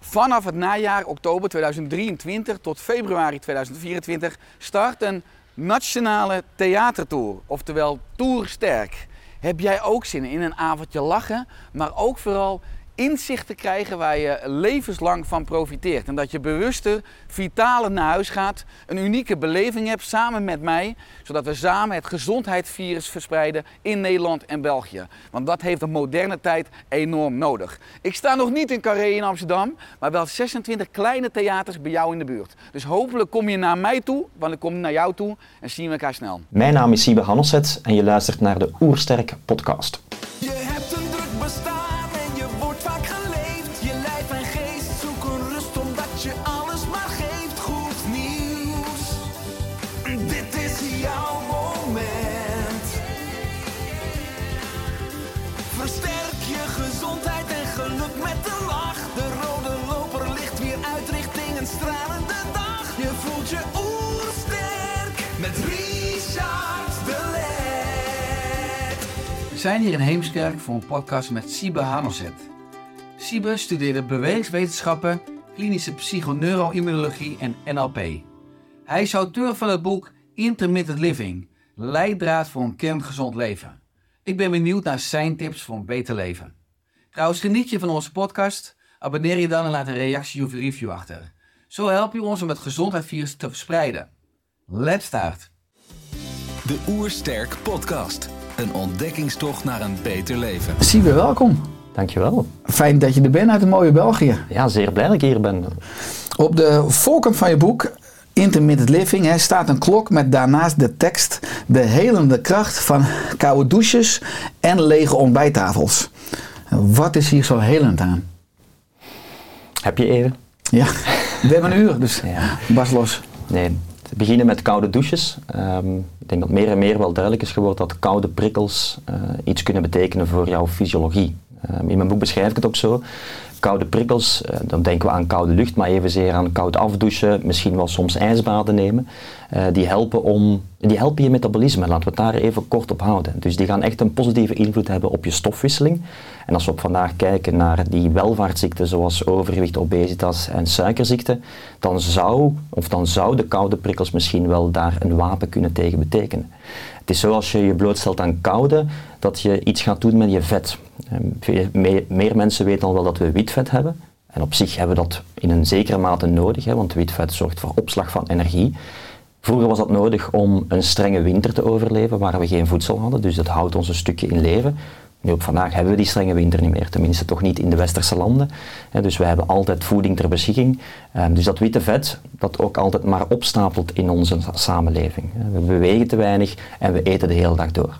Vanaf het najaar oktober 2023 tot februari 2024 start een nationale theatertour, oftewel Tour Sterk. Heb jij ook zin in een avondje lachen, maar ook vooral inzicht te krijgen waar je levenslang van profiteert. En dat je bewuster, vitaler naar huis gaat, een unieke beleving hebt samen met mij, zodat we samen het gezondheidsvirus verspreiden in Nederland en België. Want dat heeft de moderne tijd enorm nodig. Ik sta nog niet in Carré in Amsterdam, maar wel 26 kleine theaters bij jou in de buurt. Dus hopelijk kom je naar mij toe, want ik kom naar jou toe en zien we elkaar snel. Mijn naam is Siebe Hannesset en je luistert naar de Oersterk podcast. Je hebt een We zijn hier in Heemskerk voor een podcast met Siebe Hanoset. Siebe studeerde bewegingswetenschappen, klinische psychoneuroimmunologie en NLP. Hij is auteur van het boek Intermittent Living, leidraad voor een kerngezond leven. Ik ben benieuwd naar zijn tips voor een beter leven. Trouwens, geniet je van onze podcast? Abonneer je dan en laat een reactie of review achter. Zo help je ons om het gezondheidsvirus te verspreiden. Let's start! De Oersterk Podcast. Een ontdekkingstocht naar een beter leven. Siebe, welkom. Dankjewel. Fijn dat je er bent uit het mooie België. Ja, zeer blij dat ik hier ben. Op de voorkant van je boek Intermittent Living hè, staat een klok met daarnaast de tekst De helende kracht van koude douches en lege ontbijttafels. Wat is hier zo helend aan? Heb je even? Ja, we hebben een uur, dus Ja. Bas los. Nee. Te beginnen met koude douches. Ehm, ik denk dat meer en meer wel duidelijk is geworden dat koude prikkels eh, iets kunnen betekenen voor jouw fysiologie. Ehm, in mijn boek beschrijf ik het ook zo. Koude prikkels, eh, dan denken we aan koude lucht, maar evenzeer aan koud afdouchen, misschien wel soms ijsbaden nemen. Eh, die, helpen om, die helpen je metabolisme, laten we het daar even kort op houden. Dus die gaan echt een positieve invloed hebben op je stofwisseling. En als we op vandaag kijken naar die welvaartsziekten zoals overgewicht, obesitas en suikerziekte, dan zou, of dan zou de koude prikkels misschien wel daar een wapen kunnen tegen betekenen. Het is zo als je je blootstelt aan koude, dat je iets gaat doen met je vet. Meer mensen weten al wel dat we witvet hebben. En op zich hebben we dat in een zekere mate nodig, hè, want witvet zorgt voor opslag van energie. Vroeger was dat nodig om een strenge winter te overleven, waar we geen voedsel hadden, dus dat houdt ons een stukje in leven. Nu op vandaag hebben we die strenge winter niet meer, tenminste toch niet in de westerse landen. Dus we hebben altijd voeding ter beschikking. Ehm, dus dat witte vet, dat ook altijd maar opstapelt in onze sa- samenleving. We bewegen te weinig en we eten de hele dag door.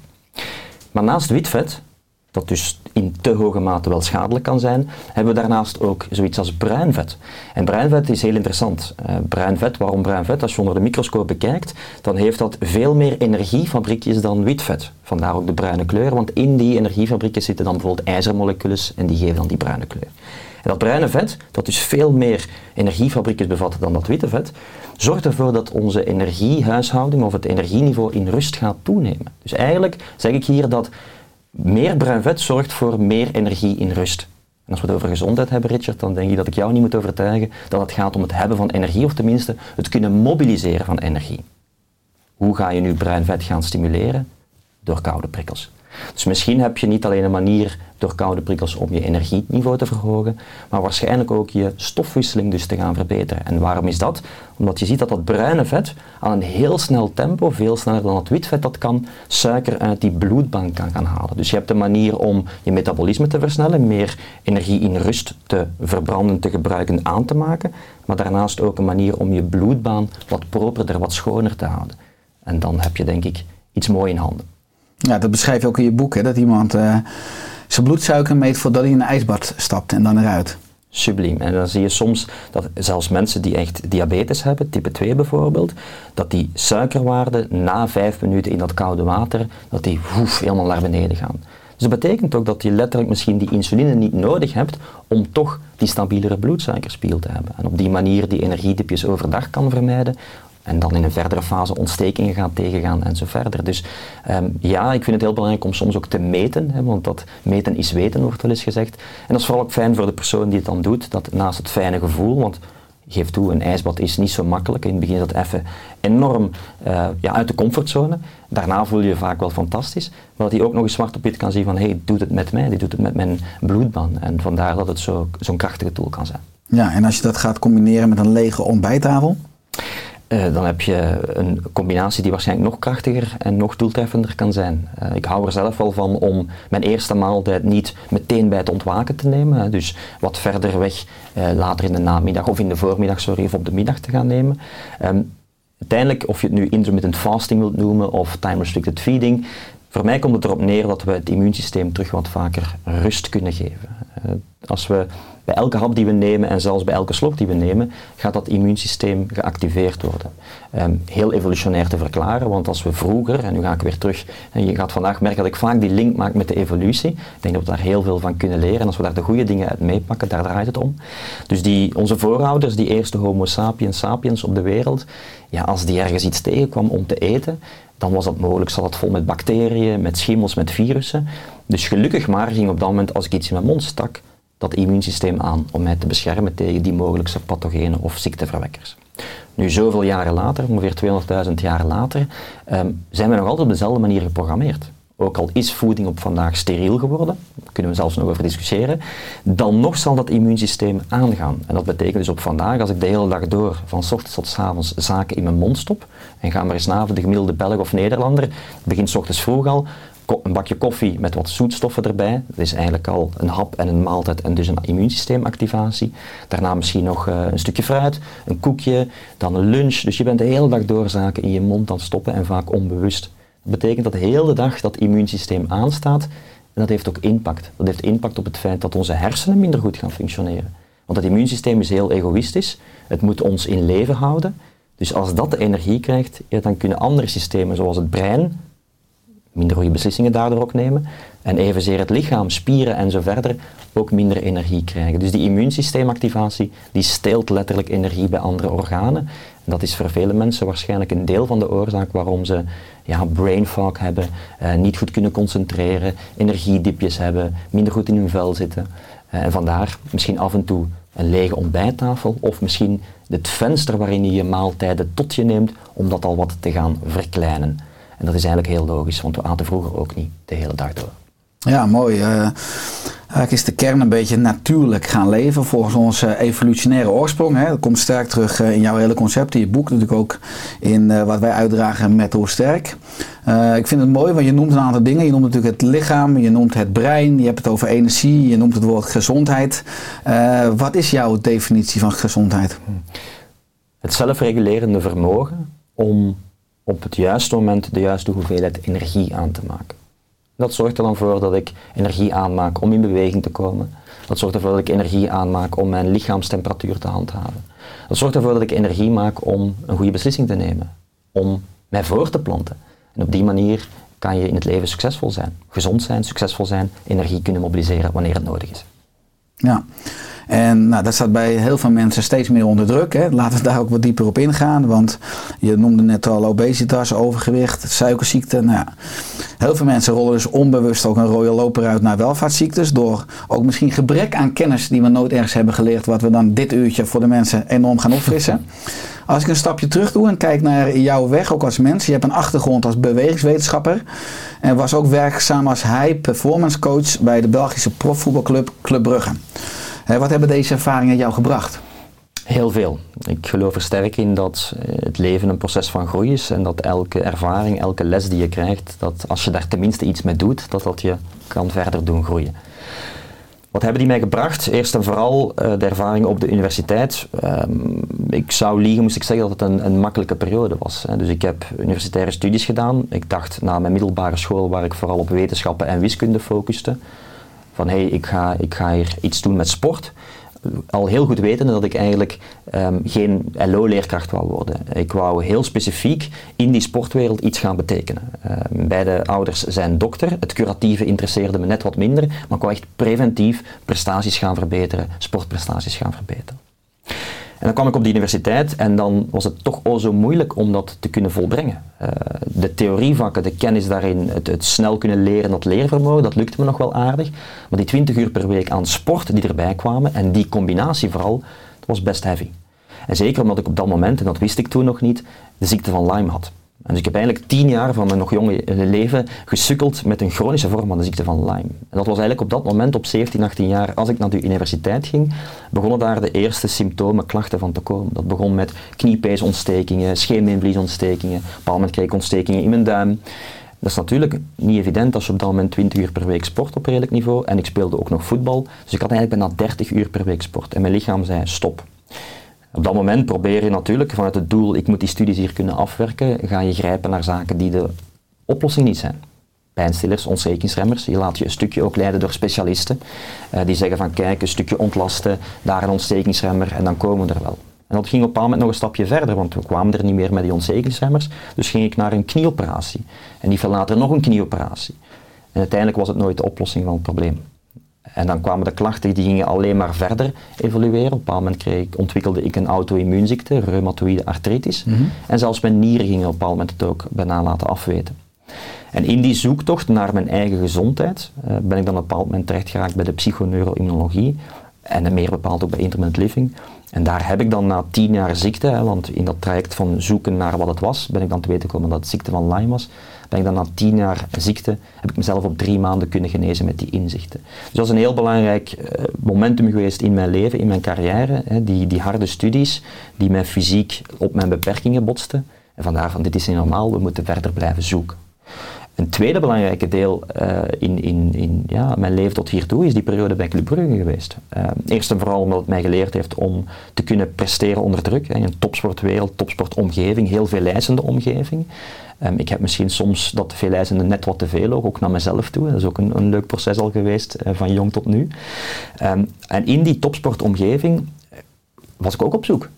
Maar naast wit vet, dat dus in te hoge mate wel schadelijk kan zijn, hebben we daarnaast ook zoiets als bruin vet. En bruin vet is heel interessant. Eh, bruin vet, waarom bruin vet? Als je onder de microscoop bekijkt, dan heeft dat veel meer energiefabriekjes dan wit vet. Vandaar ook de bruine kleur, want in die energiefabrieken zitten dan bijvoorbeeld ijzermoleculen en die geven dan die bruine kleur. En dat bruine vet, dat dus veel meer energiefabriekjes bevat dan dat witte vet, zorgt ervoor dat onze energiehuishouding of het energieniveau in rust gaat toenemen. Dus eigenlijk zeg ik hier dat meer bruin vet zorgt voor meer energie in rust. En als we het over gezondheid hebben, Richard, dan denk ik dat ik jou niet moet overtuigen dat het gaat om het hebben van energie, of tenminste het kunnen mobiliseren van energie. Hoe ga je nu bruin vet gaan stimuleren? Door koude prikkels. Dus misschien heb je niet alleen een manier door koude prikkels om je energieniveau te verhogen, maar waarschijnlijk ook je stofwisseling dus te gaan verbeteren. En waarom is dat? Omdat je ziet dat dat bruine vet aan een heel snel tempo, veel sneller dan het wit vet dat kan, suiker uit die bloedbaan kan gaan halen. Dus je hebt een manier om je metabolisme te versnellen, meer energie in rust te verbranden, te gebruiken, aan te maken, maar daarnaast ook een manier om je bloedbaan wat properder, wat schoner te houden. En dan heb je denk ik iets moois in handen. Ja, dat beschrijf je ook in je boek, hè, dat iemand eh, zijn bloedsuiker meet voordat hij in een ijsbad stapt en dan eruit. subliem. En dan zie je soms dat zelfs mensen die echt diabetes hebben, type 2 bijvoorbeeld, dat die suikerwaarden na vijf minuten in dat koude water, dat die woef, helemaal naar beneden gaan. Dus dat betekent ook dat je letterlijk misschien die insuline niet nodig hebt om toch die stabielere bloedsuikerspiegel te hebben. En op die manier die energiedipjes overdag kan vermijden en dan in een verdere fase ontstekingen gaat tegengaan en zo verder. Dus ehm, ja, ik vind het heel belangrijk om soms ook te meten, hè, want dat meten is weten, wordt wel eens gezegd. En dat is vooral ook fijn voor de persoon die het dan doet, dat naast het fijne gevoel, want geef toe, een ijsbad is niet zo makkelijk. In het begin is dat even enorm uh, ja, uit de comfortzone. Daarna voel je je vaak wel fantastisch. Maar dat hij ook nog eens zwart op wit kan zien van, hé, hey, doet het met mij, die doet het met mijn bloedbaan. En vandaar dat het zo'n krachtige tool kan zijn. Ja, en als je dat gaat combineren met een lege ontbijttafel? Uh, dan heb je een combinatie die waarschijnlijk nog krachtiger en nog doeltreffender kan zijn. Uh, ik hou er zelf wel van om mijn eerste maaltijd niet meteen bij het ontwaken te nemen. Dus wat verder weg, uh, later in de namiddag of in de voormiddag, sorry, of op de middag te gaan nemen. Um, uiteindelijk, of je het nu intermittent fasting wilt noemen of time restricted feeding, voor mij komt het erop neer dat we het immuunsysteem terug wat vaker rust kunnen geven. als we bij elke hap die we nemen en zelfs bij elke slok die we nemen, gaat dat immuunsysteem geactiveerd worden. Um, heel evolutionair te verklaren, want als we vroeger, en nu ga ik weer terug, en je gaat vandaag merken dat ik vaak die link maak met de evolutie. Ik denk dat we daar heel veel van kunnen leren en als we daar de goede dingen uit meepakken, daar draait het om. Dus die, onze voorouders, die eerste homo sapiens sapiens op de wereld, ja, als die ergens iets tegenkwam om te eten, dan was dat mogelijk, zat het vol met bacteriën, met schimmels, met virussen. Dus gelukkig maar ging op dat moment, als ik iets in mijn mond stak, dat immuunsysteem aan om mij te beschermen tegen die mogelijke pathogenen of ziekteverwekkers. Nu, zoveel jaren later, ongeveer 200.000 jaar later, um, zijn we nog altijd op dezelfde manier geprogrammeerd. Ook al is voeding op vandaag steriel geworden, daar kunnen we zelfs nog over discussiëren, dan nog zal dat immuunsysteem aangaan. En dat betekent dus op vandaag, als ik de hele dag door, van ochtends tot s avonds, zaken in mijn mond stop, en ga maar eens na de gemiddelde Belg of Nederlander, begint s ochtends vroeg al, een bakje koffie met wat zoetstoffen erbij. Dat is eigenlijk al een hap en een maaltijd en dus een immuunsysteemactivatie. Daarna misschien nog uh, een stukje fruit, een koekje, dan een lunch. Dus je bent de hele dag door zaken in je mond aan stoppen en vaak onbewust. Dat betekent dat de hele dag dat immuunsysteem aanstaat en dat heeft ook impact. Dat heeft impact op het feit dat onze hersenen minder goed gaan functioneren. Want het immuunsysteem is heel egoïstisch. Het moet ons in leven houden. Dus als dat de energie krijgt, ja, dan kunnen andere systemen zoals het brein minder goede beslissingen daardoor ook nemen. En evenzeer het lichaam, spieren en zo verder ook minder energie krijgen. Dus die immuunsysteemactivatie die steelt letterlijk energie bij andere organen. En dat is voor vele mensen waarschijnlijk een deel van de oorzaak waarom ze ja, brain fog hebben, eh, niet goed kunnen concentreren, energiedipjes hebben, minder goed in hun vel zitten. Uh, en vandaar misschien af en toe een lege ontbijttafel of misschien het venster waarin je je maaltijden tot je neemt om dat al wat te gaan verkleinen. En dat is eigenlijk heel logisch, want we aten vroeger ook niet de hele dag door. Ja, mooi. Uh, eigenlijk is de kern een beetje natuurlijk gaan leven volgens onze evolutionaire oorsprong. Hè. Dat komt sterk terug eh, in jouw hele concept, in je boek natuurlijk ook in uh, wat wij uitdragen met Hoe Sterk. Uh, ik vind het mooi, want je noemt een aantal dingen. Je noemt natuurlijk het lichaam, je noemt het brein, je hebt het over energie, je noemt het woord gezondheid. wat is jouw definitie van gezondheid? Het zelfregulerende vermogen om op het juiste moment de juiste hoeveelheid energie aan te maken. Dat zorgt er dan voor dat ik energie aanmaak om in beweging te komen. Dat zorgt ervoor dat ik energie aanmaak om mijn lichaamstemperatuur te handhaven. Dat zorgt ervoor dat ik energie maak om een goede beslissing te nemen, om mij voor te planten. En op die manier kan je in het leven succesvol zijn, gezond zijn, succesvol zijn, energie kunnen mobiliseren wanneer het nodig is. Ja, en nou, dat staat bij heel veel mensen steeds meer onder druk. Hè. Laten we daar ook wat dieper op ingaan. Want je noemde net al obesitas, overgewicht, suikerziekte. Nou, ja. Heel veel mensen rollen dus onbewust ook een rode loper uit naar welvaartsziektes. Door ook misschien gebrek aan kennis die we nooit ergens hebben geleerd. Wat we dan dit uurtje voor de mensen enorm gaan opfrissen. Als ik een stapje terug doe en kijk naar jouw weg ook als mens. Je hebt een achtergrond als bewegingswetenschapper. En was ook werkzaam als high performance coach bij de Belgische profvoetbalclub Club Brugge wat hebben deze ervaringen jou gebracht? Heel veel. Ik geloof er sterk in dat eh, het leven een proces van groei is en dat elke ervaring, elke les die je krijgt, dat als je daar tenminste iets mee doet, dat dat je kan verder doen groeien. Wat hebben die mij gebracht? Eerst en vooral uh, de ervaring op de universiteit. Um, ik zou liegen, moest ik zeggen dat het een, een makkelijke periode was. Hè. Dus ik heb universitaire studies gedaan. Ik dacht na mijn middelbare school, waar ik vooral op wetenschappen en wiskunde focuste, van hé, hey, ik, ga, ik ga hier iets doen met sport. Al heel goed wetende dat ik eigenlijk ehm, geen LO-leerkracht wou worden. Ik wou heel specifiek in die sportwereld iets gaan betekenen. Ehm, beide ouders zijn dokter. Het curatieve interesseerde me net wat minder. Maar ik wou echt preventief prestaties gaan verbeteren, sportprestaties gaan verbeteren. En dan kwam ik op de universiteit en dan was het toch al zo moeilijk om dat te kunnen volbrengen. Uh, de theorievakken, de kennis daarin, het, het, snel kunnen leren, dat leervermogen, dat lukte me nog wel aardig. Maar die 20 uur per week aan sport die erbij kwamen en die combinatie vooral, dat was best heavy. En zeker omdat ik op dat moment, en dat wist ik toen nog niet, de ziekte van Lyme had. En dus ik heb eigenlijk tien jaar van mijn nog jonge leven gesukkeld met een chronische vorm van de ziekte van Lyme. En dat was eigenlijk op dat moment, op 17, 18 jaar, als ik naar de universiteit ging, begonnen daar de eerste symptomen, klachten van te komen. Dat begon met kniepeesontstekingen, scheenbeenvliesontstekingen, op een bepaald moment kreeg ik ontstekingen in mijn duim. Dat is natuurlijk niet evident als je op dat moment 20 uur per week sport op redelijk niveau. En ik speelde ook nog voetbal. Dus ik had eigenlijk bijna 30 uur per week sport. En mijn lichaam zei stop. Op dat moment probeer je natuurlijk vanuit het doel, ik moet die studies hier kunnen afwerken, ga je grijpen naar zaken die de oplossing niet zijn. Pijnstillers, ontstekingsremmers, je laat je een stukje ook leiden door specialisten. Uh, die zeggen van kijk, een stukje ontlasten, daar een ontstekingsremmer en dan komen we er wel. En dat ging op een moment nog een stapje verder, want we kwamen er niet meer met die ontstekingsremmers. Dus ging ik naar een knieoperatie. En die veel later nog een knieoperatie. En uiteindelijk was het nooit de oplossing van het probleem. En dan kwamen de klachten, die gingen alleen maar verder evolueren. Op een bepaald moment kreeg, ontwikkelde ik een auto-immuunziekte, reumatoïde artritis. Mhm. En zelfs mijn nieren gingen op een bepaald moment het ook bijna laten afweten. En in die zoektocht naar mijn eigen gezondheid uh, ben ik dan op een bepaald moment terecht geraakt bij de psychoneuroimmunologie. En meer bepaald ook bij intermittent living. En daar heb ik dan na tien jaar ziekte, hè, want in dat traject van zoeken naar wat het was, ben ik dan te weten gekomen dat het ziekte van Lyme was. Ben ik dan na tien jaar ziekte, heb ik mezelf op drie maanden kunnen genezen met die inzichten. Dus dat is een heel belangrijk uh, momentum geweest in mijn leven, in mijn carrière. Hè, die, die harde studies, die mij fysiek op mijn beperkingen botsten. En vandaar van dit is niet normaal, we moeten verder blijven zoeken. Een tweede belangrijke deel uh, in, in, in ja, mijn leven tot hiertoe is die periode bij Club Brugge geweest. Uh, eerst en vooral omdat het mij geleerd heeft om te kunnen presteren onder druk. In een topsportwereld, topsportomgeving, heel veel eisende omgeving. Um, ik heb misschien soms dat veel eisende net wat te veel, ook naar mezelf toe. Dat is ook een, een leuk proces al geweest, uh, van jong tot nu. Um, en in die topsportomgeving was ik ook op zoek.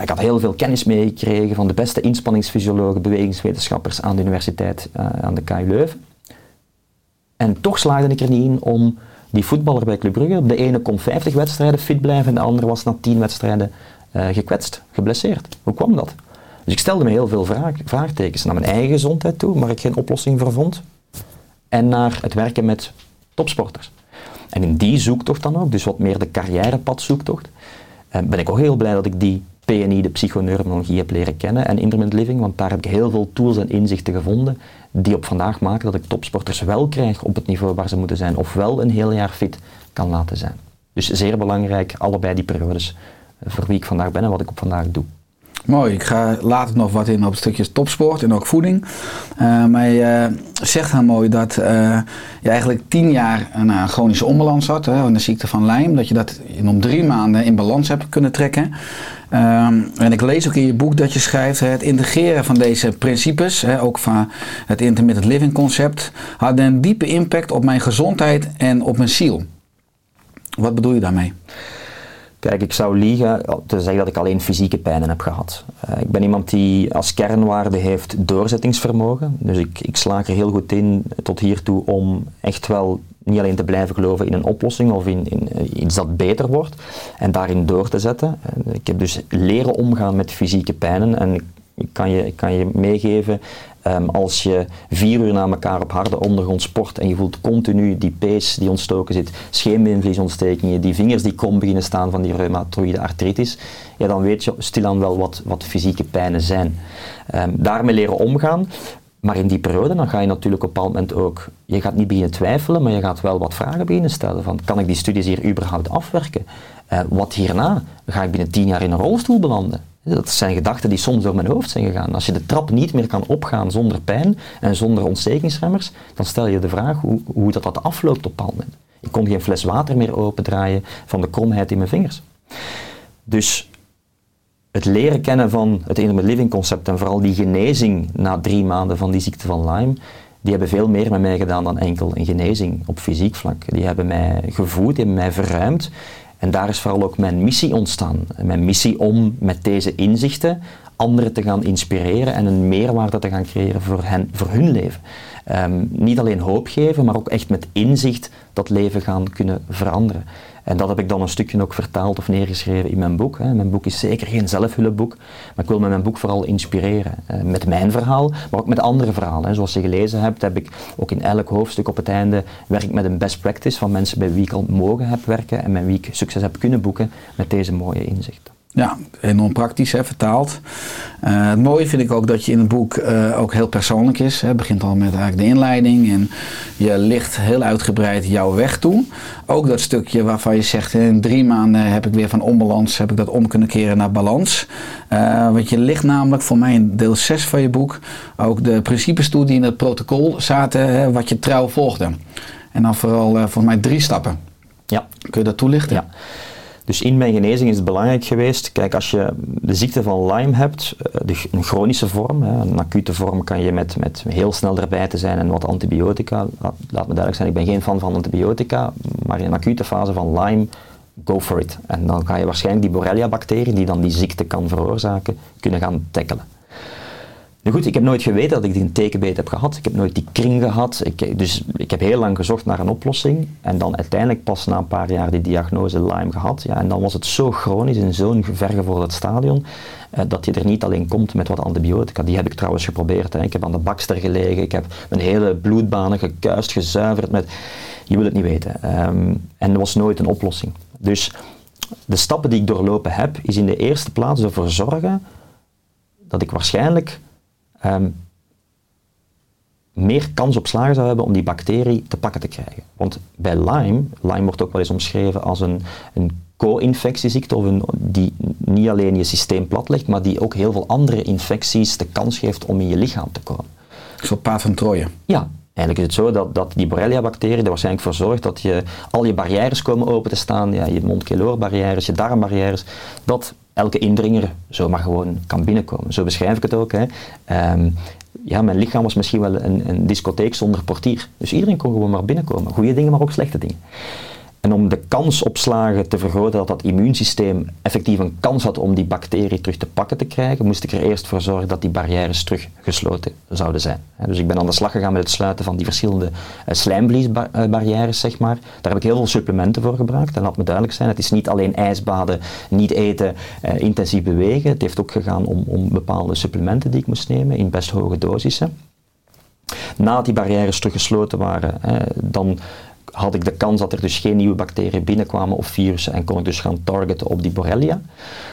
Ik had heel veel kennis meegekregen van de beste inspanningsfysiologen, bewegingswetenschappers aan de universiteit, uh, aan de KU Leuven. En toch slaagde ik er niet in om die voetballer bij Club Brugge, de ene kon 50 wedstrijden fit blijven en de andere was na 10 wedstrijden uh, gekwetst, geblesseerd. Hoe kwam dat? Dus ik stelde me heel veel vraag, vraagtekens naar mijn eigen gezondheid toe, waar ik geen oplossing voor vond, en naar het werken met topsporters. En in die zoektocht dan ook, dus wat meer de carrièrepad-zoektocht, uh, ben ik ook heel blij dat ik die PNI, de psychoneuroimmunologie, heb leren kennen en intermittent living, want daar heb ik heel veel tools en inzichten gevonden die op vandaag maken dat ik topsporters wel krijg op het niveau waar ze moeten zijn, ofwel een heel jaar fit kan laten zijn. Dus zeer belangrijk, allebei die periodes, voor wie ik vandaag ben en wat ik op vandaag doe. Mooi, ik ga later nog wat in op stukjes topsport en ook voeding. Uh, maar je uh, zegt heel mooi dat uh, je eigenlijk tien jaar een chronische onbalans had, hè, de ziekte van Lyme. Dat je dat in om drie maanden in balans hebt kunnen trekken. Um, en ik lees ook in je boek dat je schrijft: het integreren van deze principes, hè, ook van het intermittent living concept, had een diepe impact op mijn gezondheid en op mijn ziel. Wat bedoel je daarmee? Kijk, ik zou liegen te zeggen dat ik alleen fysieke pijnen heb gehad. Uh, ik ben iemand die als kernwaarde heeft doorzettingsvermogen. Dus ik, ik slaag er heel goed in tot hiertoe om echt wel niet alleen te blijven geloven in een oplossing of in, in iets dat beter wordt en daarin door te zetten. Ik heb dus leren omgaan met fysieke pijnen en ik kan je, kan je meegeven, um, als je vier uur na elkaar op harde ondergrond sport en je voelt continu die pees die ontstoken zit, scheenbeenvliesontstekingen, die vingers die krom beginnen staan van die reumatoïde artritis, ja, dan weet je stilaan wel wat, wat fysieke pijnen zijn. Um, daarmee leren omgaan. Maar in die periode dan ga je natuurlijk op een bepaald moment ook, je gaat niet beginnen twijfelen, maar je gaat wel wat vragen beginnen stellen. Van, kan ik die studies hier überhaupt afwerken? Uh, wat hierna? Ga ik binnen tien jaar in een rolstoel belanden? Dat zijn gedachten die soms door mijn hoofd zijn gegaan. Als je de trap niet meer kan opgaan zonder pijn en zonder ontstekingsremmers, dan stel je de vraag hoe, hoe dat, dat afloopt op een bepaald moment. Ik kon geen fles water meer opendraaien van de kromheid in mijn vingers. Dus het leren kennen van het intermittent living concept en vooral die genezing na drie maanden van die ziekte van Lyme, die hebben veel meer met mij gedaan dan enkel een genezing op fysiek vlak. Die hebben mij gevoed, die hebben mij verruimd en daar is vooral ook mijn missie ontstaan. Mijn missie om met deze inzichten anderen te gaan inspireren en een meerwaarde te gaan creëren voor, hen, voor hun leven. Ehm, niet alleen hoop geven, maar ook echt met inzicht dat leven gaan kunnen veranderen. En dat heb ik dan een stukje ook vertaald of neergeschreven in mijn boek. Mijn boek is zeker geen zelfhulpboek, maar ik wil met mijn boek vooral inspireren. Met mijn verhaal, maar ook met andere verhalen. Zoals je gelezen hebt, heb ik ook in elk hoofdstuk op het einde werk met een best practice van mensen bij wie ik al mogen heb werken en met wie ik succes heb kunnen boeken met deze mooie inzichten. Ja, enorm praktisch, hè, vertaald. Uh, het mooie vind ik ook dat je in het boek uh, ook heel persoonlijk is. Hè. Het begint al met eigenlijk de inleiding en je licht heel uitgebreid jouw weg toe. Ook dat stukje waarvan je zegt, in drie maanden heb ik weer van onbalans, heb ik dat om kunnen keren naar balans. Uh, want je ligt namelijk voor mij in deel 6 van je boek ook de principes toe die in het protocol zaten, hè, wat je trouw volgde. En dan vooral volgens mij drie stappen. Ja. Kun je dat toelichten? Ja. Dus in mijn genezing is het belangrijk geweest, kijk als je de ziekte van Lyme hebt, de, een chronische vorm, een acute vorm kan je met, met heel snel erbij te zijn en wat antibiotica, laat me duidelijk zijn, ik ben geen fan van antibiotica, maar in een acute fase van Lyme, go for it. En dan ga je waarschijnlijk die Borrelia bacterie die dan die ziekte kan veroorzaken, kunnen gaan tackelen. Goed, ik heb nooit geweten dat ik die een tekenbeet heb gehad. Ik heb nooit die kring gehad. Ik, dus ik heb heel lang gezocht naar een oplossing. En dan uiteindelijk pas na een paar jaar die diagnose Lyme gehad. Ja, en dan was het zo chronisch in zo'n vergevorderd stadion. Eh, dat je er niet alleen komt met wat antibiotica. Die heb ik trouwens geprobeerd. Hè. Ik heb aan de bakster gelegen. Ik heb mijn hele bloedbanen gekuist, gezuiverd. Met, je wil het niet weten. Ehm, en er was nooit een oplossing. Dus de stappen die ik doorlopen heb, is in de eerste plaats ervoor zorgen dat ik waarschijnlijk um, meer kans op slagen zou hebben om die bacterie te pakken te krijgen. Want bij Lyme, Lyme wordt ook wel eens omschreven als een, een co-infectieziekte, of een, die niet alleen je systeem platlegt, maar die ook heel veel andere infecties de kans geeft om in je lichaam te komen. Een soort paard van Troje. Ja, Eigenlijk is het zo dat, dat die Borrelia-bacterie er waarschijnlijk voor zorgt dat je, al je barrières komen open te staan, ja, je mond-keloor-barrières, je darmbarrières, dat elke indringer zomaar gewoon kan binnenkomen. Zo beschrijf ik het ook. Hè. Um, ja, mijn lichaam was misschien wel een, een discotheek zonder portier. Dus iedereen kon gewoon maar binnenkomen. Goede dingen, maar ook slechte dingen. En om de kans op slagen te vergroten dat dat immuunsysteem effectief een kans had om die bacterie terug te pakken te krijgen, moest ik er eerst voor zorgen dat die barrières terug gesloten zouden zijn. Dus ik ben aan de slag gegaan met het sluiten van die verschillende eh, slijmvliesbarrières, zeg maar. Daar heb ik heel veel supplementen voor gebruikt. En laat me duidelijk zijn, het is niet alleen ijsbaden, niet eten, eh, intensief bewegen. Het heeft ook gegaan om, om bepaalde supplementen die ik moest nemen in best hoge dosissen. Nadat die barrières teruggesloten waren, dan had ik de kans dat er dus geen nieuwe bacteriën binnenkwamen of virussen en kon ik dus gaan targeten op die Borrelia.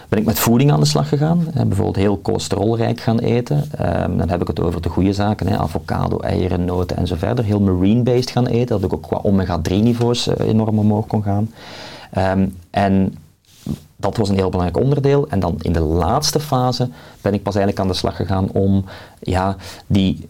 Ben ik met voeding aan de slag gegaan, bijvoorbeeld heel cholesterolrijk gaan eten. Ehm, dan heb ik het over de goede zaken, avocado, eieren, noten en zo verder. Heel marine-based gaan eten, dat ik ook qua omega-3 niveaus uh, enorm omhoog kon gaan. Ehm, en dat was een heel belangrijk onderdeel. En dan in de laatste fase ben ik pas eigenlijk aan de slag gegaan om ja, die,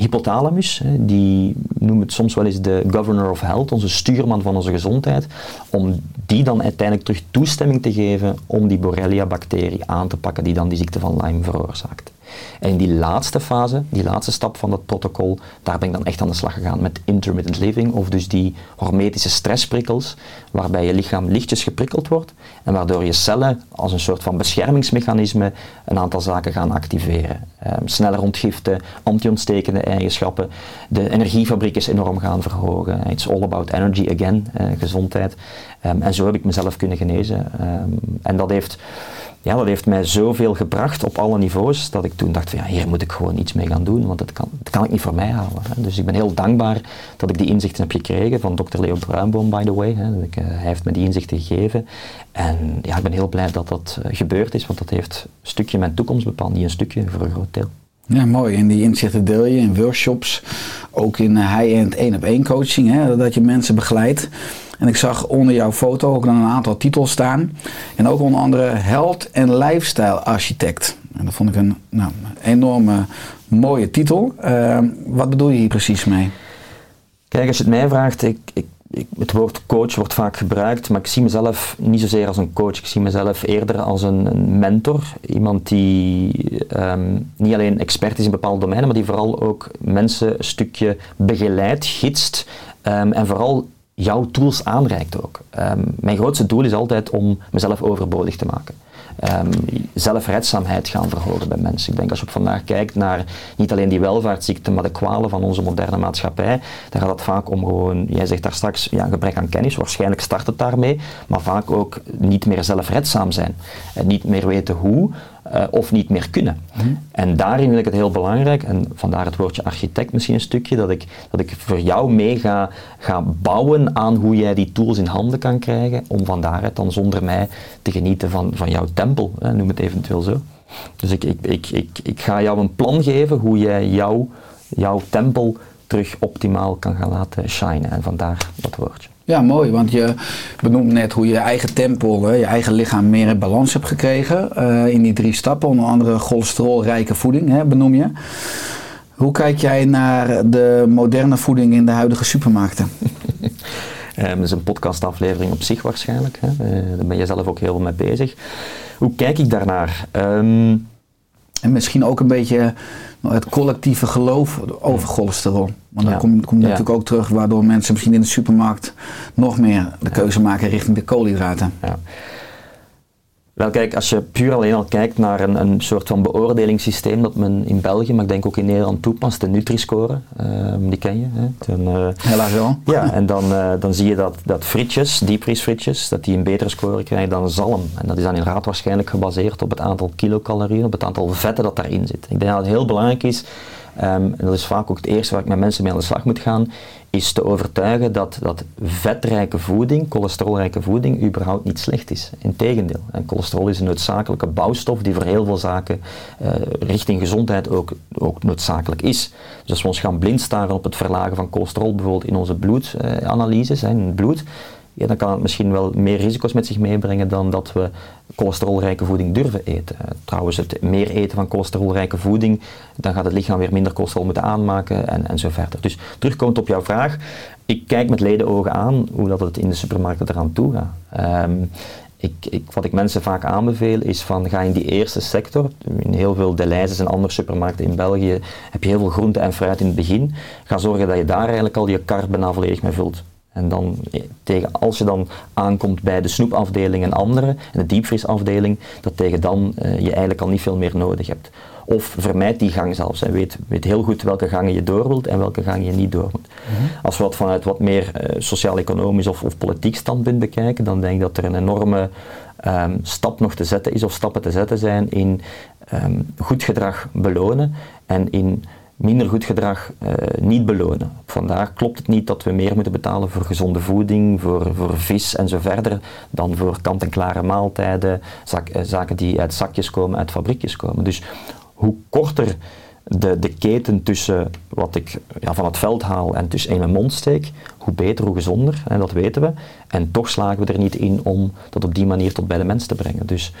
hypothalamus, die noemen het soms wel eens de governor of health, onze stuurman van onze gezondheid, om die dan uiteindelijk terug toestemming te geven om die Borrelia-bacterie aan te pakken die dan die ziekte van Lyme veroorzaakt. En in die laatste fase, die laatste stap van dat protocol, daar ben ik dan echt aan de slag gegaan met intermittent living, of dus die hormetische stressprikkels, waarbij je lichaam lichtjes geprikkeld wordt en waardoor je cellen als een soort van beschermingsmechanisme een aantal zaken gaan activeren. Um, sneller ontgiften, anti-ontstekende eigenschappen, de energiefabriek is enorm gaan verhogen. It's all about energy again, uh, gezondheid. Um, en zo heb ik mezelf kunnen genezen. Um, en dat heeft ja, dat heeft mij zoveel gebracht op alle niveaus, dat ik toen dacht van ja, hier moet ik gewoon iets mee gaan doen, want dat kan, dat kan ik niet voor mij halen. Hè. Dus ik ben heel dankbaar dat ik die inzichten heb gekregen van dokter Leo Bruinboom, by the way. Hè. Ik, uh, hij heeft me die inzichten gegeven. En ja, ik ben heel blij dat dat uh, gebeurd is, want dat heeft een stukje mijn toekomst bepaald, niet een stukje, voor een groot deel. Ja, mooi. En die inzichten deel je in workshops, ook in high-end één-op-één coaching, hè, dat je mensen begeleidt. En ik zag onder jouw foto ook dan een aantal titels staan. En ook onder andere Health en Lifestyle Architect. En dat vond ik een nou, enorme mooie titel. Uh, wat bedoel je hier precies mee? Kijk, als je het mij vraagt, ik, ik, het woord coach wordt vaak gebruikt, maar ik zie mezelf niet zozeer als een coach. Ik zie mezelf eerder als een, een mentor. Iemand die um, niet alleen expert is in bepaalde domeinen, maar die vooral ook mensen een stukje begeleidt, gidst um, en vooral jouw tools aanreikt ook. Ehm, mijn grootste doel is altijd om mezelf overbodig te maken. Ehm, zelfredzaamheid gaan verhogen bij mensen. Ik denk als je op vandaag kijkt naar niet alleen die welvaartsziekten, maar de kwalen van onze moderne maatschappij, dan gaat het vaak om gewoon, jij zegt daar straks, ja, gebrek aan kennis, waarschijnlijk start het daarmee, maar vaak ook niet meer zelfredzaam zijn. En niet meer weten hoe, eh, of niet meer kunnen. En daarin vind ik het heel belangrijk, en vandaar het woordje architect misschien een stukje, dat ik, dat ik voor jou mee ga, ga bouwen aan hoe jij die tools in handen kan krijgen, om van daaruit dan zonder mij te genieten van, van jouw tempel, hè, noem het eventueel zo. Dus ik, ik, ik, ik, ik ga jou een plan geven hoe jij jouw, jouw tempel terug optimaal kan gaan laten shinen. En vandaar dat woordje. Ja, mooi, want je benoemt net hoe je je eigen tempel, hè, je eigen lichaam meer in balans hebt gekregen. eh, in die drie stappen, onder andere cholesterolrijke voeding, hè, benoem je. Hoe kijk jij naar de moderne voeding in de huidige supermarkten? Eh, dat is een podcastaflevering op zich waarschijnlijk. Hè. Eh, daar ben je zelf ook heel veel mee bezig. Hoe kijk ik daarnaar? Ehm, En misschien ook een beetje het collectieve geloof over cholesterol. Want dan Ja. komt kom je Ja. natuurlijk ook terug waardoor mensen misschien in de supermarkt nog meer de keuze maken richting de koolhydraten. Ja. Wel kijk, als je puur alleen al kijkt naar een, een soort van beoordelingssysteem dat men in België, maar ik denk ook in Nederland toepast, de Nutri-score, ehm, die ken je. Hè? Dan, eh, Helaas wel. ja, en dan, eh, dan zie je dat, dat frietjes, diepvriesfrietjes, dat die een betere score krijgen dan zalm. En dat is dan inderdaad waarschijnlijk gebaseerd op het aantal kilocalorieën, op het aantal vetten dat daarin zit. Ik denk dat het heel belangrijk is, ehm, en dat is vaak ook het eerste waar ik met mensen mee aan de slag moet gaan, is te overtuigen dat, dat vetrijke voeding, cholesterolrijke voeding, überhaupt niet slecht is. Integendeel. En cholesterol is een noodzakelijke bouwstof die voor heel veel zaken eh, richting gezondheid ook, ook noodzakelijk is. Dus als we ons gaan blind staren op het verlagen van cholesterol, bijvoorbeeld in onze bloedanalyses, in het bloed, ja, dan kan het misschien wel meer risico's met zich meebrengen dan dat we cholesterolrijke voeding durven eten. Eh, trouwens, het meer eten van cholesterolrijke voeding, dan gaat het lichaam weer minder cholesterol moeten aanmaken en, en zo verder. Dus terugkomend op jouw vraag, ik kijk met ledenogen aan hoe dat het in de supermarkten eraan toe gaat. Ehm, ik, ik, wat ik mensen vaak aanbeveel is van ga in die eerste sector, in heel veel Deleuze's en andere supermarkten in België heb je heel veel groente en fruit in het begin. Ga zorgen dat je daar eigenlijk al je kar bijna volledig mee vult. En dan, eh, tegen, als je dan aankomt bij de snoepafdeling en andere, en de diepvriesafdeling, dat tegen dan eh, je eigenlijk al niet veel meer nodig hebt. Of vermijd die gang zelfs. En weet, weet heel goed welke gangen je door wilt en welke gangen je niet door moet. Als we dat vanuit wat meer eh, sociaal-economisch of, of politiek standpunt bekijken, dan denk ik dat er een enorme ehm, stap nog te zetten is, of stappen te zetten zijn in ehm, goed gedrag belonen en in minder goed gedrag eh, niet belonen. Vandaar klopt het niet dat we meer moeten betalen voor gezonde voeding, voor, voor vis en zo verder, dan voor kant-en-klare maaltijden, eh, zaken die uit zakjes komen, uit fabriekjes komen. Dus hoe korter de, de keten tussen wat ik ja, van het veld haal en tussen in mijn mond steek, hoe beter, hoe gezonder, en dat weten we. En toch slagen we er niet in om dat op die manier tot bij de mens te brengen. Dus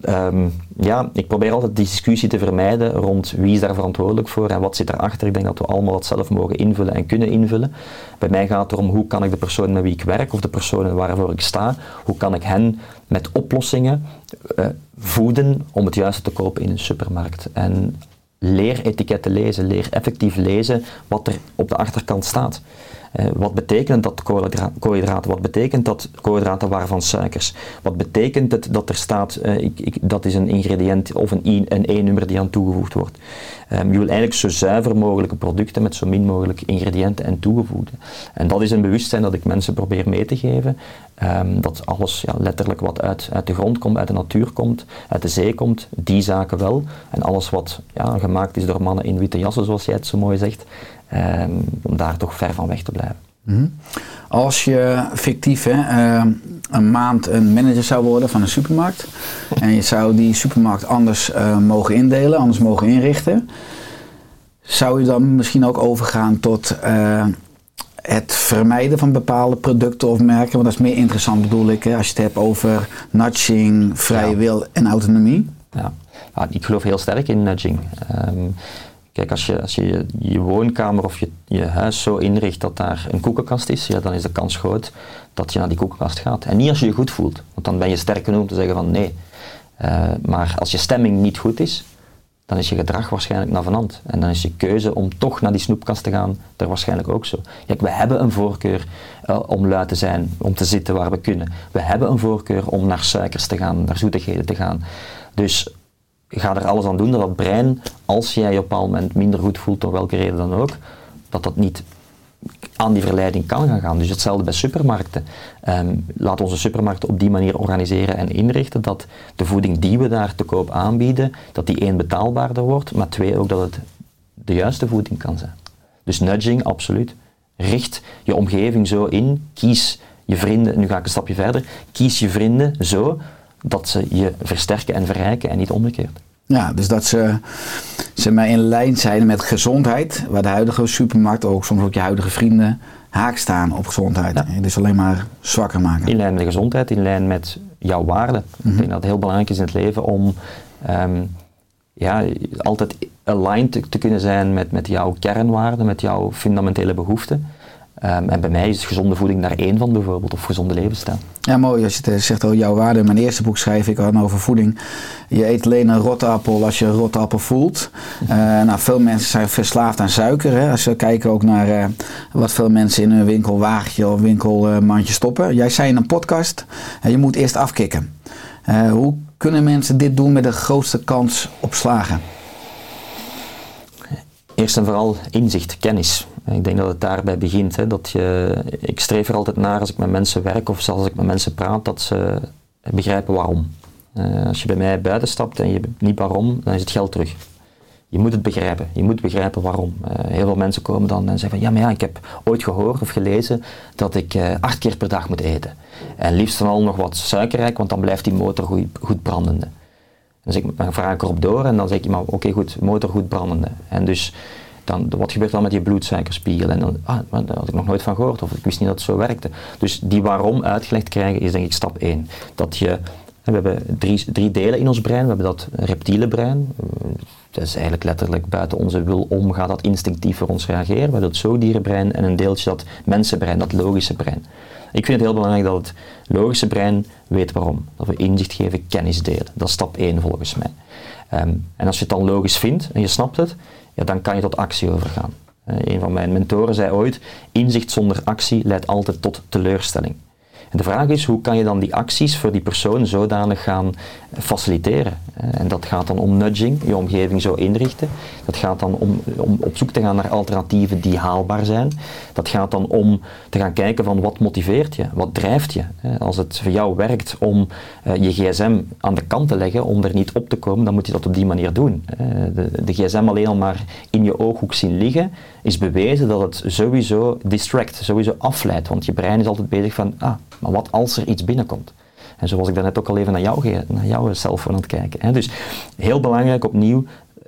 ehm, ja, ik probeer altijd die discussie te vermijden rond wie is daar verantwoordelijk voor en wat zit erachter. Ik denk dat we allemaal dat zelf mogen invullen en kunnen invullen. Bij mij gaat het erom hoe kan ik de personen met wie ik werk of de personen waarvoor ik sta, hoe kan ik hen met oplossingen eh, voeden om het juiste te kopen in een supermarkt. En leer etiketten lezen, leer effectief lezen wat er op de achterkant staat. Eh, wat betekent dat koolhydra- koolhydraten? Wat betekent dat koolhydraten waren van suikers? Wat betekent het dat er staat, eh, ik, ik, dat is een ingrediënt of een, een E-nummer die aan toegevoegd wordt? Ehm, je wil eigenlijk zo zuiver mogelijke producten met zo min mogelijk ingrediënten en toegevoegden. En dat is een bewustzijn dat ik mensen probeer mee te geven. Ehm, dat alles ja, letterlijk wat uit, uit de grond komt, uit de natuur komt, uit de zee komt, die zaken wel. En alles wat ja, gemaakt is door mannen in witte jassen, zoals jij het zo mooi zegt, ehm, om daar toch ver van weg te blijven. Als je fictief hè, eh, een maand een manager zou worden van een supermarkt en je zou die supermarkt anders eh, mogen indelen, anders mogen inrichten, zou je dan misschien ook overgaan tot eh, het vermijden van bepaalde producten of merken? Want dat is meer interessant bedoel ik, hè, als je het hebt over nudging, vrije Ja. wil en autonomie. Ja. Ja, ik geloof heel sterk in nudging. Ehm, kijk, als je, als je je- woonkamer of je, je huis zo inricht dat daar een koekenkast is, ja, dan is de kans groot dat je naar die koekenkast gaat. En niet als je je goed voelt, want dan ben je sterk genoeg om te zeggen van nee. Eh, maar als je stemming niet goed is, dan is je gedrag waarschijnlijk navenant. En dan is je keuze om toch naar die snoepkast te gaan er waarschijnlijk ook zo. Kijk, we hebben een voorkeur eh, om lui te zijn, om te zitten waar we kunnen. We hebben een voorkeur om naar suikers te gaan, naar zoetigheden te gaan. Dus ga er alles aan doen dat dat brein, als jij je op een moment minder goed voelt, door welke reden dan ook, dat dat niet aan die verleiding kan gaan gaan. Dus hetzelfde bij supermarkten. Ehm, laat onze supermarkten op die manier organiseren en inrichten dat de voeding die we daar te koop aanbieden, dat die één betaalbaarder wordt, maar twee ook dat het de juiste voeding kan zijn. Dus nudging, absoluut. Richt je omgeving zo in, kies je vrienden, nu ga ik een stapje verder, kies je vrienden zo dat ze je versterken en verrijken en niet omgekeerd. Ja, dus dat ze, ze maar in lijn zijn met gezondheid, waar de huidige supermarkt, ook soms ook je huidige vrienden, haak staan op gezondheid. Ja. Dus alleen maar zwakker maken. In lijn met de gezondheid, in lijn met jouw waarden. Mhm. Ik denk dat het heel belangrijk is in het leven om ehm, ja, altijd aligned te, te kunnen zijn met, met jouw kernwaarden, met jouw fundamentele behoeften. Ehm, en bij mij is gezonde voeding daar één van bijvoorbeeld, of gezonde levensstijl. Ja, mooi. Als je het zegt over jouw waarde. In mijn eerste boek schrijf ik al over voeding. Je eet alleen een rotappel als je een rotappel voelt. Eh, nou, veel mensen zijn verslaafd aan suiker. Hè. Als we kijken ook naar eh, wat veel mensen in hun winkelwagentje of winkelmandje stoppen. Jij zei in een podcast, eh, je moet eerst afkicken. Eh, hoe kunnen mensen dit doen met de grootste kans op slagen? Eerst en vooral inzicht, kennis. Ik denk dat het daarbij begint. Hè, dat je, ik streef er altijd naar als ik met mensen werk of zelfs als ik met mensen praat, dat ze begrijpen waarom. Eh, als je bij mij buiten stapt en je niet waarom, dan is het geld terug. Je moet het begrijpen. Je moet begrijpen waarom. Eh, heel veel mensen komen dan en zeggen van ja, maar ja, ik heb ooit gehoord of gelezen dat ik eh, acht keer per dag moet eten. En liefst dan al nog wat suikerrijk, want dan blijft die motor goed, goed brandende. Dan, ik, vraag ik erop door en dan zeg ik, oké goed, motor goed brandende. En dus dan, wat gebeurt dan met je bloedsuikerspiegel? En dan, ah, daar had ik nog nooit van gehoord of ik wist niet dat het zo werkte. Dus die waarom uitgelegd krijgen is denk ik stap 1. Dat je, we hebben drie, drie delen in ons brein. We hebben dat reptiele brein. Dat is eigenlijk letterlijk buiten onze wil om gaat dat instinctief voor ons reageren. We hebben dat zoogdierenbrein en een deeltje dat mensenbrein, dat logische brein. Ik vind het heel belangrijk dat het logische brein weet waarom. Dat we inzicht geven, kennis delen. Dat is stap 1 volgens mij. Ehm, en als je het dan logisch vindt en je snapt het, ja, dan kan je tot actie overgaan. Eh, een van mijn mentoren zei ooit, inzicht zonder actie leidt altijd tot teleurstelling. De vraag is, hoe kan je dan die acties voor die persoon zodanig gaan faciliteren? Eh, En dat gaat dan om nudging, je omgeving zo inrichten. Dat gaat dan om, om op zoek te gaan naar alternatieven die haalbaar zijn. Dat gaat dan om te gaan kijken van wat motiveert je, wat drijft je. Eh, Als het voor jou werkt om eh, je gsm aan de kant te leggen, om er niet op te komen, dan moet je dat op die manier doen. De, de gsm alleen al maar in je ooghoek zien liggen, is bewezen dat het sowieso distract, sowieso afleidt. Want je brein is altijd bezig van, ah, maar wat als er iets binnenkomt? En zo was ik daarnet ook al even naar, jou, naar jouw cellphone aan het kijken. Hè. Dus heel belangrijk opnieuw,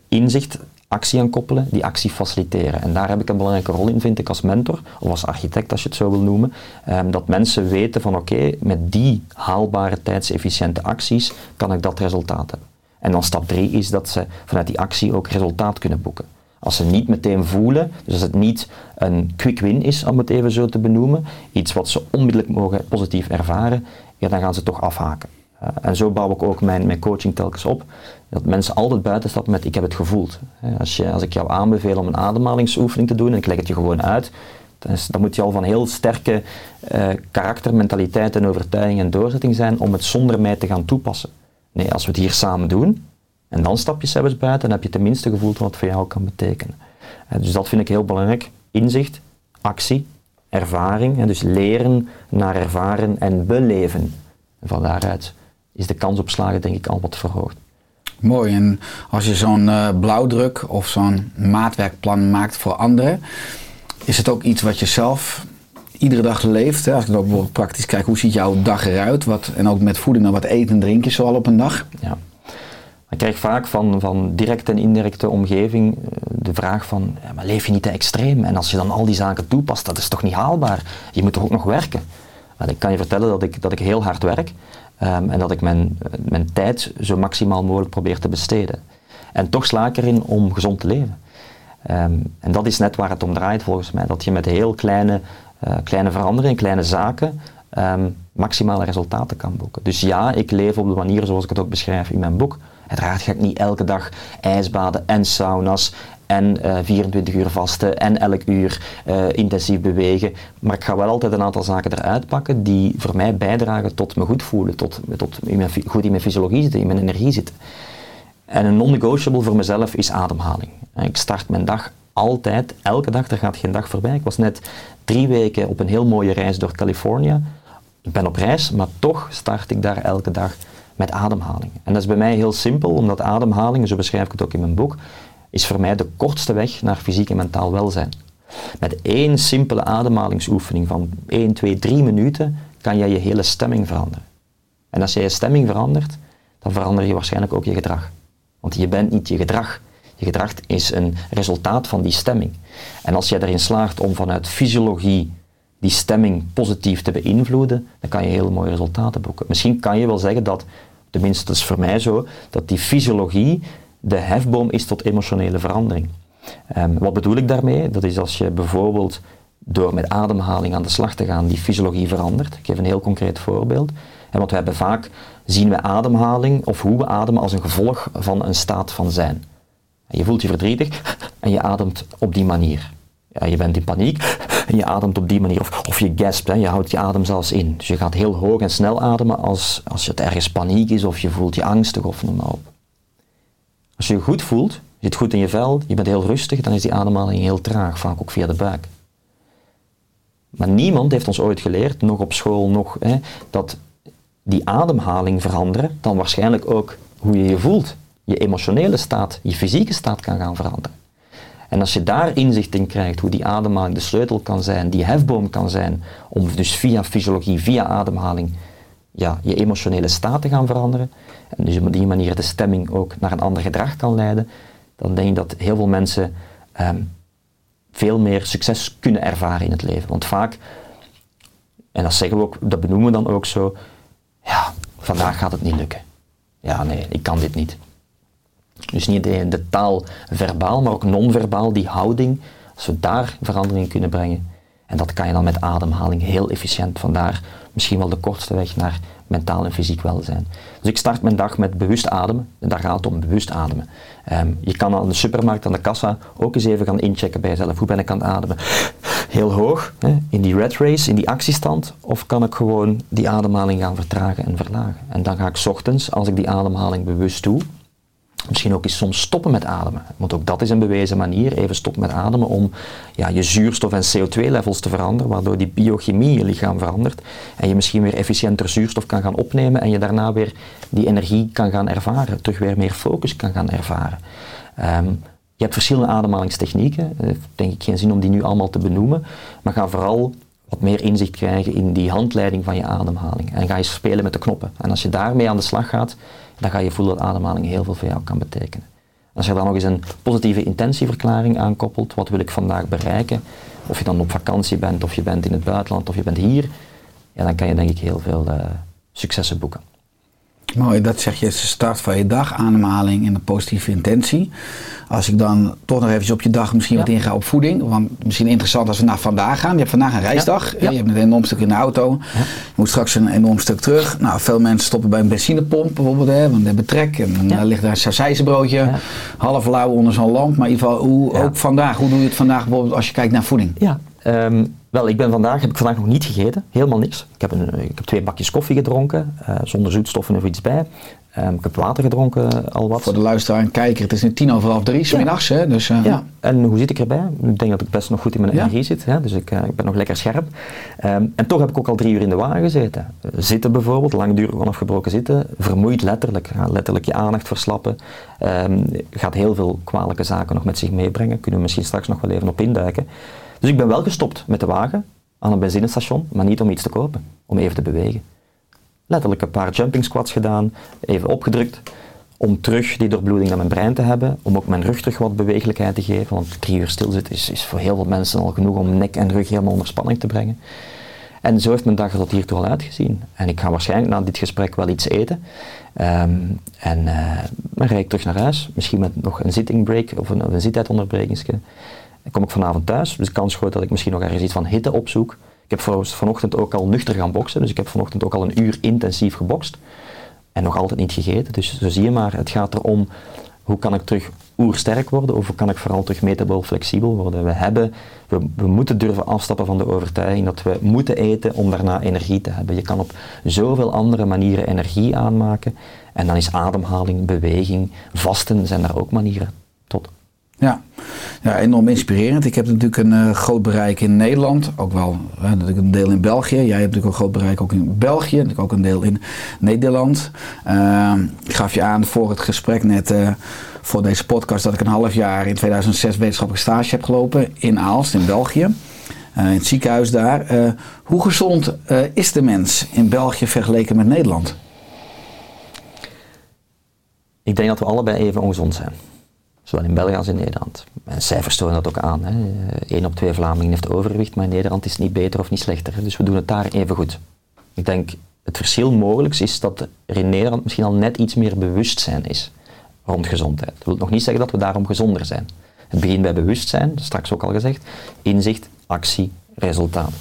inzicht, actie aan koppelen, die actie faciliteren. En daar heb ik een belangrijke rol in, vind ik, als mentor, of als architect als je het zo wil noemen. Ehm, dat mensen weten van oké, met die haalbare tijdsefficiënte acties kan ik dat resultaat hebben. En dan stap drie is dat ze vanuit die actie ook resultaat kunnen boeken. Als ze niet meteen voelen, dus als het niet een quick win is, om het even zo te benoemen, iets wat ze onmiddellijk mogen positief ervaren, ja, dan gaan ze toch afhaken. Uh, en zo bouw ik ook mijn, mijn coaching telkens op. Dat mensen altijd buiten stappen met ik heb het gevoeld. Uh, als, je, als ik jou aanbeveel om een ademhalingsoefening te doen en ik leg het je gewoon uit, dan, is, dan moet je al van heel sterke uh, karakter, mentaliteit en overtuiging en doorzetting zijn om het zonder mij te gaan toepassen. Nee, als we het hier samen doen, en dan stap je zelfs buiten en heb je tenminste gevoeld wat het voor jou kan betekenen. Uh, dus dat vind ik heel belangrijk. Inzicht, actie, ervaring. En dus leren naar ervaren en beleven. En van daaruit is de kans op slagen denk ik al wat verhoogd. Mooi. En als je zo'n uh, blauwdruk of zo'n maatwerkplan maakt voor anderen, is het ook iets wat je zelf iedere dag leeft. Hè? Als ik ook bijvoorbeeld praktisch kijk, hoe ziet jouw dag eruit? Wat, en ook met voeding, wat eten en drink je zoal op een dag? Ja. Ik krijg vaak van, van directe en indirecte omgeving de vraag van, ja, maar leef je niet te extreem? En als je dan al die zaken toepast, dat is toch niet haalbaar? Je moet toch ook nog werken? Maar ik kan je vertellen dat ik, dat ik heel hard werk um, en dat ik mijn, mijn tijd zo maximaal mogelijk probeer te besteden. En toch sla ik erin om gezond te leven. Um, en dat is net waar het om draait volgens mij. Dat je met heel kleine, uh, kleine veranderingen, kleine zaken, ehm, maximale resultaten kan boeken. Dus ja, ik leef op de manier zoals ik het ook beschrijf in mijn boek. Uiteraard ga ik niet elke dag ijsbaden en sauna's en eh, 24 uur vasten en elk uur eh, intensief bewegen. Maar ik ga wel altijd een aantal zaken eruit pakken die voor mij bijdragen tot me goed voelen, tot, tot in mijn, goed in mijn fysiologie zitten, in mijn energie zitten. En een non-negotiable voor mezelf is ademhaling. Ik start mijn dag altijd, elke dag, er gaat geen dag voorbij. Ik was net drie weken op een heel mooie reis door Californië. Ik ben op reis, maar toch start ik daar elke dag met ademhaling. En dat is bij mij heel simpel, omdat ademhaling, zo beschrijf ik het ook in mijn boek, is voor mij de kortste weg naar fysiek en mentaal welzijn. Met één simpele ademhalingsoefening van 1, 2, 3 minuten kan jij je hele stemming veranderen. En als jij je stemming verandert, dan verander je waarschijnlijk ook je gedrag. Want je bent niet je gedrag. Je gedrag is een resultaat van die stemming. En als jij erin slaagt om vanuit fysiologie die stemming positief te beïnvloeden, dan kan je hele mooie resultaten boeken. Misschien kan je wel zeggen dat, tenminste dat is voor mij zo, dat die fysiologie de hefboom is tot emotionele verandering. Ehm, wat bedoel ik daarmee? Dat is als je bijvoorbeeld door met ademhaling aan de slag te gaan die fysiologie verandert. Ik geef een heel concreet voorbeeld. En want we hebben vaak, zien we ademhaling of hoe we ademen als een gevolg van een staat van zijn. Je voelt je verdrietig en je ademt op die manier. Ja, je bent in paniek en je ademt op die manier. Of, of je gaspt, hè, je houdt je adem zelfs in. Dus je gaat heel hoog en snel ademen als, als het ergens paniek is of je voelt je angstig of noem maar op. Als je je goed voelt, je zit goed in je vel, je bent heel rustig, dan is die ademhaling heel traag, vaak ook via de buik. Maar niemand heeft ons ooit geleerd, nog op school, nog, hè, dat die ademhaling veranderen, dan waarschijnlijk ook hoe je je voelt. Je emotionele staat, je fysieke staat kan gaan veranderen. En als je daar inzicht in krijgt hoe die ademhaling de sleutel kan zijn, die hefboom kan zijn, om dus via fysiologie, via ademhaling, ja, je emotionele staat te gaan veranderen, en dus op die manier de stemming ook naar een ander gedrag kan leiden, dan denk ik dat heel veel mensen ehm, veel meer succes kunnen ervaren in het leven. Want vaak, en dat zeggen we ook, dat benoemen we dan ook zo, ja, vandaag gaat het niet lukken. Ja, nee, ik kan dit niet. Dus niet de, de taal verbaal, maar ook non-verbaal, die houding, als we daar verandering in kunnen brengen. En dat kan je dan met ademhaling heel efficiënt. Vandaar misschien wel de kortste weg naar mentaal en fysiek welzijn. Dus ik start mijn dag met bewust ademen. En daar gaat het om, bewust ademen. Ehm, je kan aan de supermarkt, aan de kassa, ook eens even gaan inchecken bij jezelf. Hoe ben ik aan het ademen? Heel hoog, hè, in die red race, in die actiestand. Of kan ik gewoon die ademhaling gaan vertragen en verlagen? En dan ga ik ochtends, als ik die ademhaling bewust doe, Misschien ook eens soms stoppen met ademen. Want ook dat is een bewezen manier, even stoppen met ademen om ja, je zuurstof- en CO2-levels te veranderen, waardoor die biochemie in je lichaam verandert en je misschien weer efficiënter zuurstof kan gaan opnemen en je daarna weer die energie kan gaan ervaren, terug weer meer focus kan gaan ervaren. Ehm, je hebt verschillende ademhalingstechnieken, uh, denk ik geen zin om die nu allemaal te benoemen, maar ga vooral wat meer inzicht krijgen in die handleiding van je ademhaling en ga je spelen met de knoppen. En als je daarmee aan de slag gaat, dan ga je voelen dat ademhaling heel veel voor jou kan betekenen. Als je dan nog eens een positieve intentieverklaring aankoppelt, wat wil ik vandaag bereiken, of je dan op vakantie bent, of je bent in het buitenland, of je bent hier, ja, dan kan je denk ik heel veel uh, successen boeken. Mooi, dat zeg je, is de start van je dag, ademhaling en een positieve intentie. Als ik dan toch nog even op je dag misschien wat inga op voeding. Want misschien interessant als we naar vandaag gaan. Je hebt vandaag een reisdag. Ja. Je hebt een enorm stuk in de auto. Je moet straks een enorm stuk terug. Nou, veel mensen stoppen bij een benzinepomp bijvoorbeeld. Hè, want ze hebben trek. En dan ligt daar een sausijzenbroodje. Half lauw onder zo'n lamp. Maar in ieder geval, hoe, ook vandaag. Hoe doe je het vandaag bijvoorbeeld als je kijkt naar voeding? Ja, um, wel, ik ben vandaag, heb ik vandaag nog niet gegeten, helemaal niks. Ik heb, een, ik heb twee bakjes koffie gedronken, uh, zonder zoetstoffen of iets bij. Um, ik heb water gedronken, al wat. Voor de luisteraar en kijker, het is nu tien over half drie. Ja. Dus, uh, ja, en hoe zit ik erbij? Ik denk dat ik best nog goed in mijn ja. energie zit, hè? dus ik, uh, ik ben nog lekker scherp. Um, en toch heb ik ook al drie uur in de wagen gezeten. Zitten bijvoorbeeld, langdurig onafgebroken zitten, vermoeit letterlijk. Letterlijk je aandacht verslappen. Um, gaat heel veel kwalijke zaken nog met zich meebrengen. Kunnen we misschien straks nog wel even op induiken. Dus ik ben wel gestopt met de wagen aan een benzinestation, maar niet om iets te kopen, om even te bewegen. Letterlijk een paar jumping squats gedaan, even opgedrukt, om terug die doorbloeding naar mijn brein te hebben, om ook mijn rug terug wat bewegelijkheid te geven, want drie uur stilzitten is, is voor heel veel mensen al genoeg om nek en rug helemaal onder spanning te brengen. En zo heeft mijn dag er tot hiertoe al uitgezien. En ik ga waarschijnlijk na dit gesprek wel iets eten. Um, en dan rijd ik terug naar huis, misschien met nog een sitting break of een, een. Dan kom ik vanavond thuis, dus de kans groot dat ik misschien nog ergens iets van hitte opzoek. Ik heb vanochtend ook al nuchter gaan boksen, dus ik heb vanochtend ook al een uur intensief gebokst. En nog altijd niet gegeten. Dus zo zie je maar, het gaat erom hoe kan ik terug oersterk worden of hoe kan ik vooral terug metabool flexibel worden. We, hebben, we moeten durven afstappen van de overtuiging dat we moeten eten om daarna energie te hebben. Je kan op zoveel andere manieren energie aanmaken. En dan is ademhaling, beweging, vasten zijn daar ook manieren tot. Ja. ja, enorm inspirerend. Ik heb natuurlijk een eh, groot bereik in Nederland, ook wel hè, natuurlijk een deel in België. Jij hebt natuurlijk een groot bereik ook in België, natuurlijk ook een deel in Nederland. Eh, ik gaf je aan voor het gesprek net eh, voor deze podcast dat ik een half jaar in 2006 wetenschappelijke stage heb gelopen in Aalst in België. eh, in het ziekenhuis daar. Hoe gezond is de mens in België vergeleken met Nederland? Ik denk dat we allebei even ongezond zijn. Zowel in België als in Nederland. En cijfers tonen dat ook aan. Hè. Eén op twee Vlamingen heeft overgewicht, maar in Nederland is het niet beter of niet slechter. Dus we doen het daar even goed. Ik denk het verschil mogelijk is dat er in Nederland misschien al net iets meer bewustzijn is rond gezondheid. Dat wil nog niet zeggen dat we daarom gezonder zijn. Het begint bij bewustzijn, straks ook al gezegd, inzicht, actie, resultaat.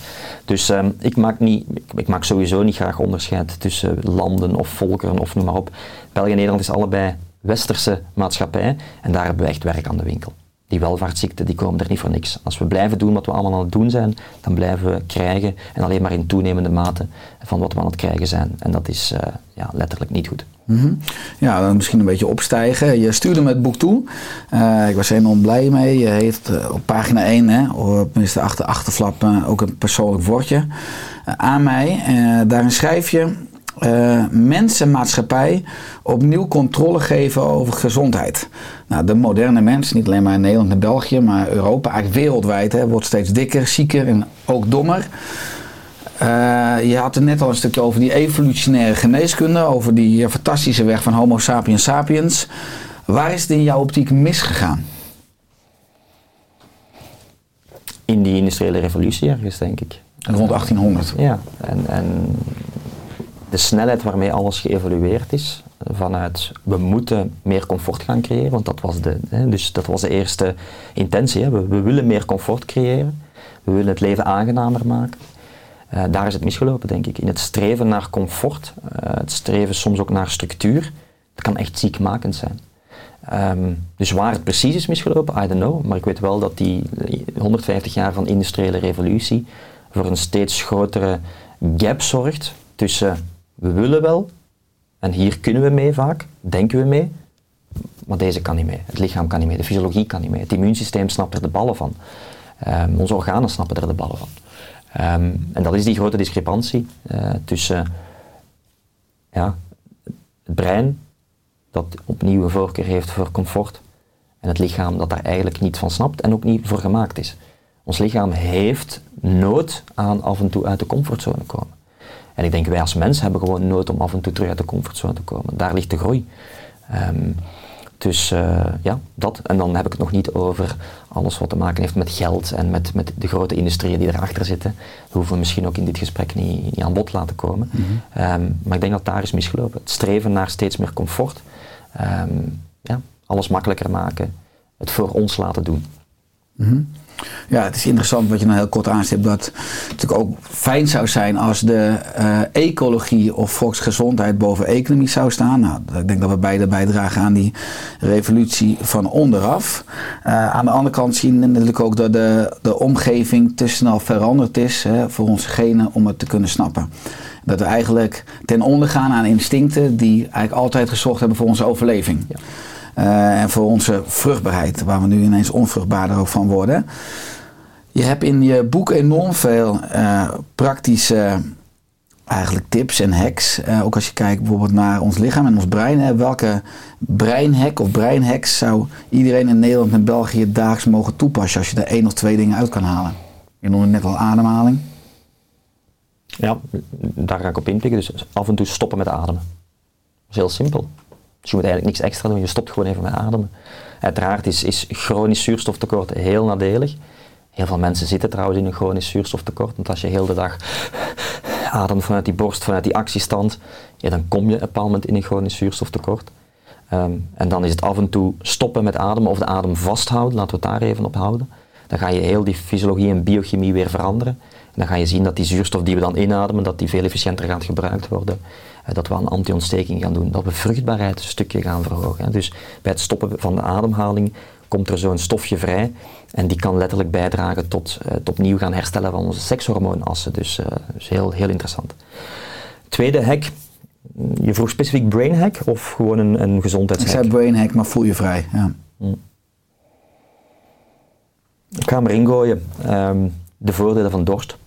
Dus ehm, ik, maak niet, ik maak sowieso niet graag onderscheid tussen landen of volkeren of noem maar op. België en Nederland is allebei westerse maatschappij en daar hebben we echt werk aan de winkel. Die welvaartsziekten die komen er niet voor niks. Als we blijven doen wat we allemaal aan het doen zijn, dan blijven we krijgen en alleen maar in toenemende mate van wat we aan het krijgen zijn. En dat is eh, ja, letterlijk niet goed. Mhm. Ja, dan misschien een beetje opstijgen. Je stuurde me het boek toe. Eh, ik was enorm blij mee. Je heeft eh, op pagina 1, hè, of tenminste achter achterflap, ook een persoonlijk woordje aan mij. Daarin schrijf je... eh mens en maatschappij opnieuw controle geven over gezondheid. Nou, de moderne mens, niet alleen maar in Nederland en België, maar Europa, eigenlijk wereldwijd, hè, wordt steeds dikker, zieker en ook dommer. Eh, je had er net al een stukje over die evolutionaire geneeskunde, over die eh, fantastische weg van Homo sapiens sapiens. Waar is het in jouw optiek misgegaan? In die industriële revolutie ergens, denk ik. Rond 1800. Ja, en, en de snelheid waarmee alles geëvolueerd is, vanuit we moeten meer comfort gaan creëren, want dat was de, hè, dus dat was de eerste intentie. Hè. We, we willen meer comfort creëren, we willen het leven aangenamer maken. Eh, daar is het misgelopen, denk ik. In het streven naar comfort, eh, het streven soms ook naar structuur, dat kan echt ziekmakend zijn. Ehm, dus waar het precies is misgelopen, I don't know. Maar ik weet wel dat die 150 jaar van industriële revolutie voor een steeds grotere gap zorgt tussen we willen wel en hier kunnen we mee vaak, denken we mee, maar deze kan niet mee. Het lichaam kan niet mee, de fysiologie kan niet mee, het immuunsysteem snapt er de ballen van. Ehm, onze organen snappen er de ballen van. Ehm, en dat is die grote discrepantie eh, tussen ja, het brein, dat opnieuw een voorkeur heeft voor comfort, en het lichaam dat daar eigenlijk niet van snapt en ook niet voor gemaakt is. Ons lichaam heeft nood aan af en toe uit de comfortzone komen. En ik denk wij als mens hebben gewoon nood om af en toe terug uit de comfortzone te komen. Daar ligt de groei. Ehm, dus eh, ja, dat. En dan heb ik het nog niet over alles wat te maken heeft met geld en met, met de grote industrieën die erachter zitten. Dat hoeven we misschien ook in dit gesprek niet, niet aan bod laten komen. Ehm, maar ik denk dat daar is misgelopen. Het streven naar steeds meer comfort. Ehm, ja, alles makkelijker maken. Het voor ons laten doen. Ja, het is interessant wat je nou heel kort aanstipt. Dat het natuurlijk ook fijn zou zijn als de eh, ecologie of volksgezondheid boven economie zou staan. Nou, ik denk dat we beide bijdragen aan die revolutie van onderaf. Eh, aan de andere kant zien we natuurlijk ook dat de, de omgeving te snel veranderd is hè, voor onze genen om het te kunnen snappen. Dat we eigenlijk ten onder gaan aan instincten die eigenlijk altijd gezocht hebben voor onze overleving. Eh, en voor onze vruchtbaarheid, waar we nu ineens onvruchtbaarder ook van worden. Je hebt in je boek enorm veel eh, praktische eigenlijk tips en hacks. Eh, ook als je kijkt bijvoorbeeld naar ons lichaam en ons brein. Hè, welke breinhack of breinhacks zou iedereen in Nederland en België daags mogen toepassen als je er één of twee dingen uit kan halen? Je noemde net al ademhaling. Ja, daar ga ik op inpikken. Dus af en toe stoppen met ademen. Dat is heel simpel. Dus je moet eigenlijk niks extra doen, je stopt gewoon even met ademen. Uiteraard is, is chronisch zuurstoftekort heel nadelig. Heel veel mensen zitten trouwens in een chronisch zuurstoftekort, want als je heel de dag ademt vanuit die borst, vanuit die actiestand, ja, dan kom je op een bepaald moment in een chronisch zuurstoftekort. Ehm, en dan is het af en toe stoppen met ademen of de adem vasthouden, laten we het daar even op houden. Dan ga je heel die fysiologie en biochemie weer veranderen. Dan ga je zien dat die zuurstof die we dan inademen, dat die veel efficiënter gaat gebruikt worden. Eh, dat we aan anti-ontsteking gaan doen, dat we vruchtbaarheid een stukje gaan verhogen. Dus bij het stoppen van de ademhaling komt er zo'n stofje vrij en die kan letterlijk bijdragen tot eh, het opnieuw gaan herstellen van onze sekshormoonassen. Dus, eh, dus heel, heel interessant. Tweede hack, je vroeg specifiek brain hack of gewoon een, een Ik gezondheidshack? zei brain hack, maar voel je vrij. Ja. Ik ga hem erin gooien. Ehm, de voordelen van dorst.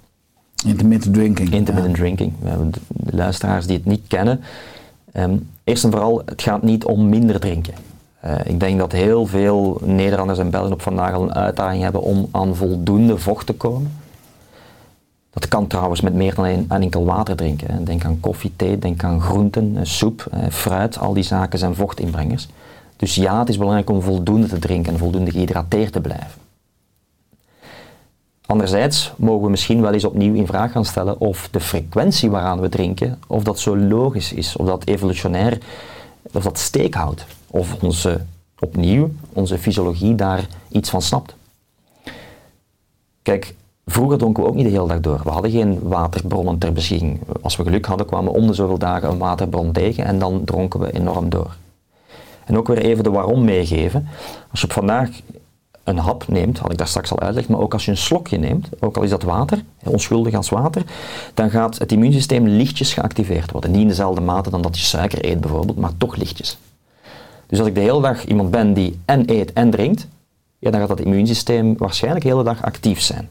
Intermittent drinking. Intermittent drinking. We hebben de, luisteraars die het niet kennen. ehm, eerst en vooral, het gaat niet om minder drinken. Eh, ik denk dat heel veel Nederlanders en Belgen op vandaag al een uitdaging hebben om aan voldoende vocht te komen. Dat kan trouwens met meer dan een, aan enkel water drinken. hè. Denk aan koffie, thee, denk aan groenten, eh, soep, eh, fruit. Al die zaken zijn vochtinbrengers. Dus ja, het is belangrijk om voldoende te drinken en voldoende gehydrateerd te blijven. Anderzijds mogen we misschien wel eens opnieuw in vraag gaan stellen of de frequentie waaraan we drinken, of dat zo logisch is, of dat evolutionair, of dat steek houdt, of onze, opnieuw, onze fysiologie daar iets van snapt. Kijk, vroeger dronken we ook niet de hele dag door. We hadden geen waterbronnen ter beschikking. Als we geluk hadden, kwamen we om de zoveel dagen een waterbron tegen en dan dronken we enorm door. En ook weer even de waarom meegeven. Als je op vandaag een hap neemt, had ik daar straks al uitgelegd, maar ook als je een slokje neemt, ook al is dat water, onschuldig als water, dan gaat het immuunsysteem lichtjes geactiveerd worden. Niet in dezelfde mate dan dat je suiker eet bijvoorbeeld, maar toch lichtjes. Dus als ik de hele dag iemand ben die en eet en drinkt, ja, dan gaat dat immuunsysteem waarschijnlijk de hele dag actief zijn.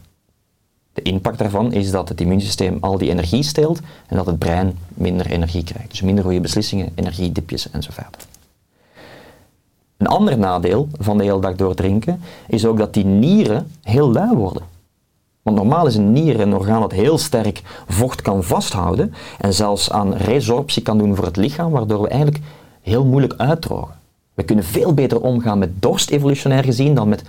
De impact daarvan is dat het immuunsysteem al die energie steelt en dat het brein minder energie krijgt. Dus minder goede beslissingen, energiedipjes en zo verder. Een ander nadeel van de hele dag door drinken is ook dat die nieren heel lui worden. Want normaal is een nier een orgaan dat heel sterk vocht kan vasthouden en zelfs aan resorptie kan doen voor het lichaam, waardoor we eigenlijk heel moeilijk uitdrogen. We kunnen veel beter omgaan met dorst evolutionair gezien dan met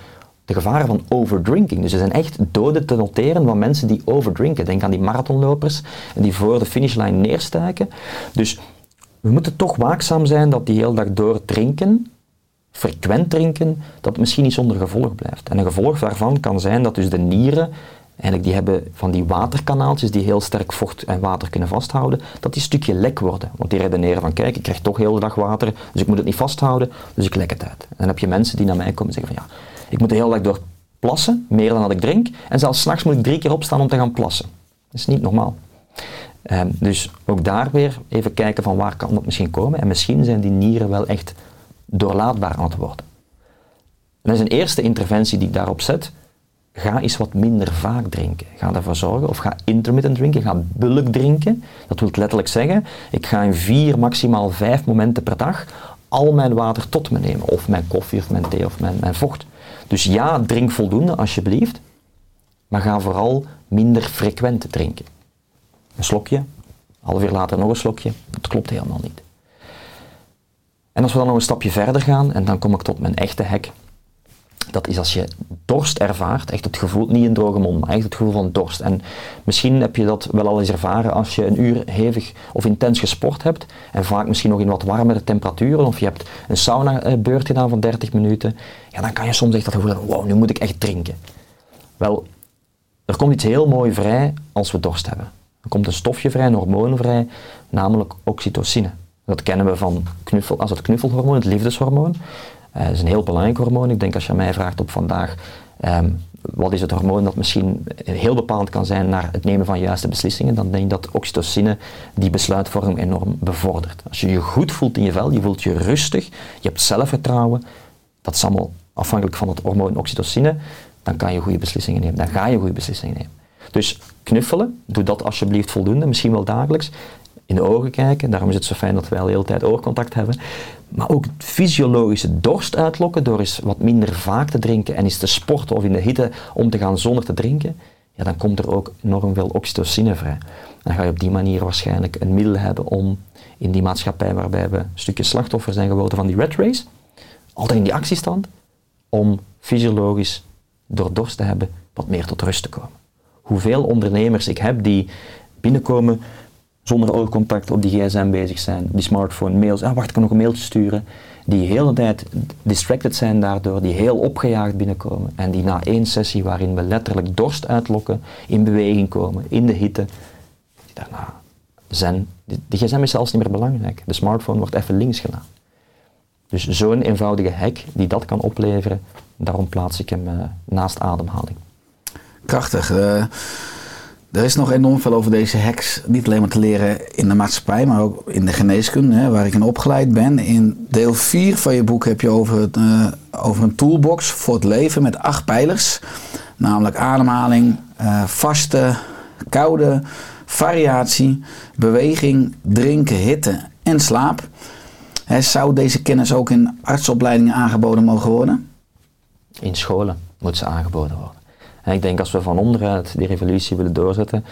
de gevaren van overdrinking. Dus er zijn echt doden te noteren van mensen die overdrinken. Denk aan die marathonlopers die voor de finishlijn neerstuiken. Dus we moeten toch waakzaam zijn dat die hele dag door drinken, frequent drinken, dat misschien niet zonder gevolg blijft. En een gevolg daarvan kan zijn dat dus de nieren, eigenlijk die hebben van die waterkanaaltjes die heel sterk vocht en water kunnen vasthouden, dat die stukje lek worden. Want die redeneren van kijk, ik krijg toch heel de dag water, dus ik moet het niet vasthouden, dus ik lek het uit. En dan heb je mensen die naar mij komen en zeggen van ja, ik moet de hele dag door plassen, meer dan dat ik drink, en zelfs s'nachts moet ik drie keer opstaan om te gaan plassen. Dat is niet normaal. Ehm, dus ook daar weer even kijken van waar kan dat misschien komen. En misschien zijn die nieren wel echt doorlaatbaar aan het worden. En dat is een eerste interventie die ik daarop zet. Ga eens wat minder vaak drinken. Ga ervoor zorgen, of ga intermittent drinken, ga bulk drinken. Dat wil letterlijk zeggen, ik ga in vier, maximaal vijf momenten per dag al mijn water tot me nemen. Of mijn koffie, of mijn thee, of mijn, mijn vocht. Dus ja, drink voldoende alsjeblieft. Maar ga vooral minder frequent drinken. Een slokje, half uur later nog een slokje. Dat klopt helemaal niet. En als we dan nog een stapje verder gaan, en dan kom ik tot mijn echte hack. Dat is als je dorst ervaart, echt het gevoel, niet een droge mond, maar echt het gevoel van dorst. En misschien heb je dat wel al eens ervaren als je een uur hevig of intens gesport hebt. En vaak misschien nog in wat warmere temperaturen. Of je hebt een sauna-beurt gedaan van 30 minuten. Ja, dan kan je soms echt dat gevoel hebben, wow, nu moet ik echt drinken. Wel, er komt iets heel mooi vrij als we dorst hebben. Er komt een stofje vrij, een hormoon vrij, namelijk oxytocine. Dat kennen we van knuffel, als het knuffelhormoon, het liefdeshormoon. Eh, dat is een heel belangrijk hormoon. Ik denk als je mij vraagt op vandaag, ehm, wat is het hormoon dat misschien heel bepalend kan zijn naar het nemen van juiste beslissingen, dan denk ik dat oxytocine die besluitvorming enorm bevordert. Als je je goed voelt in je vel, je voelt je rustig, je hebt zelfvertrouwen, dat is allemaal afhankelijk van het hormoon oxytocine, dan kan je goede beslissingen nemen, dan ga je goede beslissingen nemen. Dus knuffelen, doe dat alsjeblieft voldoende, misschien wel dagelijks. In de ogen kijken, daarom is het zo fijn dat wij al de hele tijd oogcontact hebben. Maar ook fysiologische dorst uitlokken door eens wat minder vaak te drinken en eens te sporten of in de hitte om te gaan zonder te drinken. Ja, dan komt er ook enorm veel oxytocine vrij. Dan ga je op die manier waarschijnlijk een middel hebben om in die maatschappij waarbij we een stukje slachtoffer zijn geworden van die red race, altijd in die actiestand, om fysiologisch door dorst te hebben wat meer tot rust te komen. Hoeveel ondernemers ik heb die binnenkomen zonder oogcontact op die gsm bezig zijn, die smartphone, mails, ah, wacht, ik kan nog een mailtje sturen, die de hele tijd distracted zijn daardoor, die heel opgejaagd binnenkomen en die na één sessie waarin we letterlijk dorst uitlokken, in beweging komen, in de hitte, die daarna de, de gsm is zelfs niet meer belangrijk, de smartphone wordt even links gedaan. Dus zo'n eenvoudige hack die dat kan opleveren, daarom plaats ik hem eh, naast ademhaling. Krachtig. Eh, er is nog enorm veel over deze hacks, niet alleen maar te leren in de maatschappij, maar ook in de geneeskunde, hè, waar ik in opgeleid ben. In deel 4 van je boek heb je over, eh, over een toolbox voor het leven met acht pijlers. Namelijk ademhaling, eh, vasten, koude, variatie, beweging, drinken, hitte en slaap. Hè, zou deze kennis ook in artsopleidingen aangeboden mogen worden? In scholen moet ze aangeboden worden. En ik denk als we van onderuit die revolutie willen doorzetten.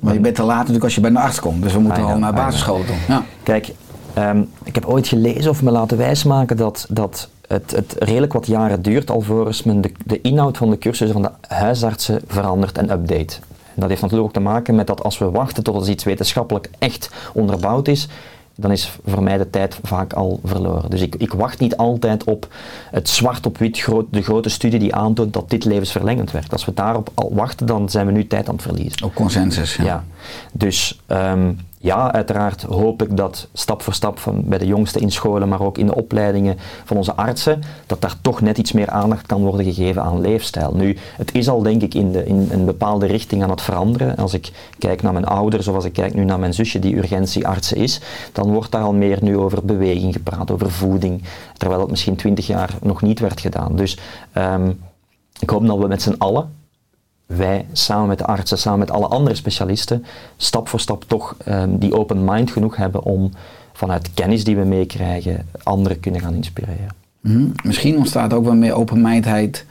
Maar je bent te laat natuurlijk als je bij de arts komt, dus we moeten Ah, al naar ah, basisschool. Ja. Kijk, ehm, ik heb ooit gelezen of me laten wijsmaken dat, dat het, het redelijk wat jaren duurt alvorens men de, de inhoud van de cursussen van de huisartsen verandert en update. En dat heeft natuurlijk ook te maken met dat als we wachten tot iets wetenschappelijk echt onderbouwd is, dan is voor mij de tijd vaak al verloren. Dus ik, ik wacht niet altijd op het zwart op wit, groot, de grote studie die aantoont dat dit levensverlengend werkt. Als we daarop al wachten, dan zijn we nu tijd aan het verliezen. Op consensus. Ja. Ja, dus ehm, ja, uiteraard hoop ik dat stap voor stap van bij de jongsten in scholen, maar ook in de opleidingen van onze artsen, dat daar toch net iets meer aandacht kan worden gegeven aan leefstijl. Nu, het is al denk ik in, de, in een bepaalde richting aan het veranderen. Als ik kijk naar mijn ouders of als ik kijk nu naar mijn zusje die urgentieartsen is, dan wordt daar al meer nu over beweging gepraat, over voeding, terwijl dat misschien twintig jaar nog niet werd gedaan. Dus ehm, ik hoop dat we met z'n allen wij samen met de artsen, samen met alle andere specialisten, stap voor stap toch ehm, die open mind genoeg hebben om vanuit kennis die we meekrijgen, anderen kunnen gaan inspireren. Mhm. Misschien ontstaat ook wel meer openmindheid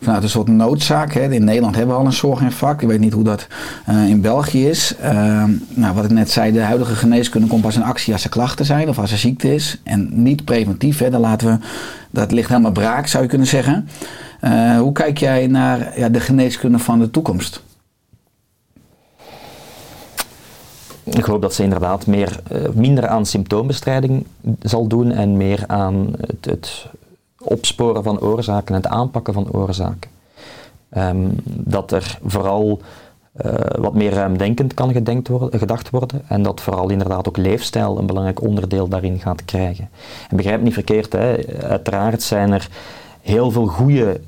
vanuit een soort noodzaak. Hè. In Nederland hebben we al een zorginfarct. Ik weet niet hoe dat eh, in België is. Ehm, nou, wat ik net zei, de huidige geneeskunde komt pas in actie als er klachten zijn of als er ziekte is. En niet preventief. Dan laten we, dat ligt helemaal braak, zou je kunnen zeggen. Eh, hoe kijk jij naar ja, de geneeskunde van de toekomst? Ik hoop dat ze inderdaad meer, eh, minder aan symptoombestrijding zal doen en meer aan het, het opsporen van oorzaken en het aanpakken van oorzaken. Ehm, dat er vooral eh, wat meer ruimdenkend kan gedenkt worden, gedacht worden en dat vooral inderdaad ook leefstijl een belangrijk onderdeel daarin gaat krijgen. En begrijp niet verkeerd, hè. uiteraard zijn er heel veel goede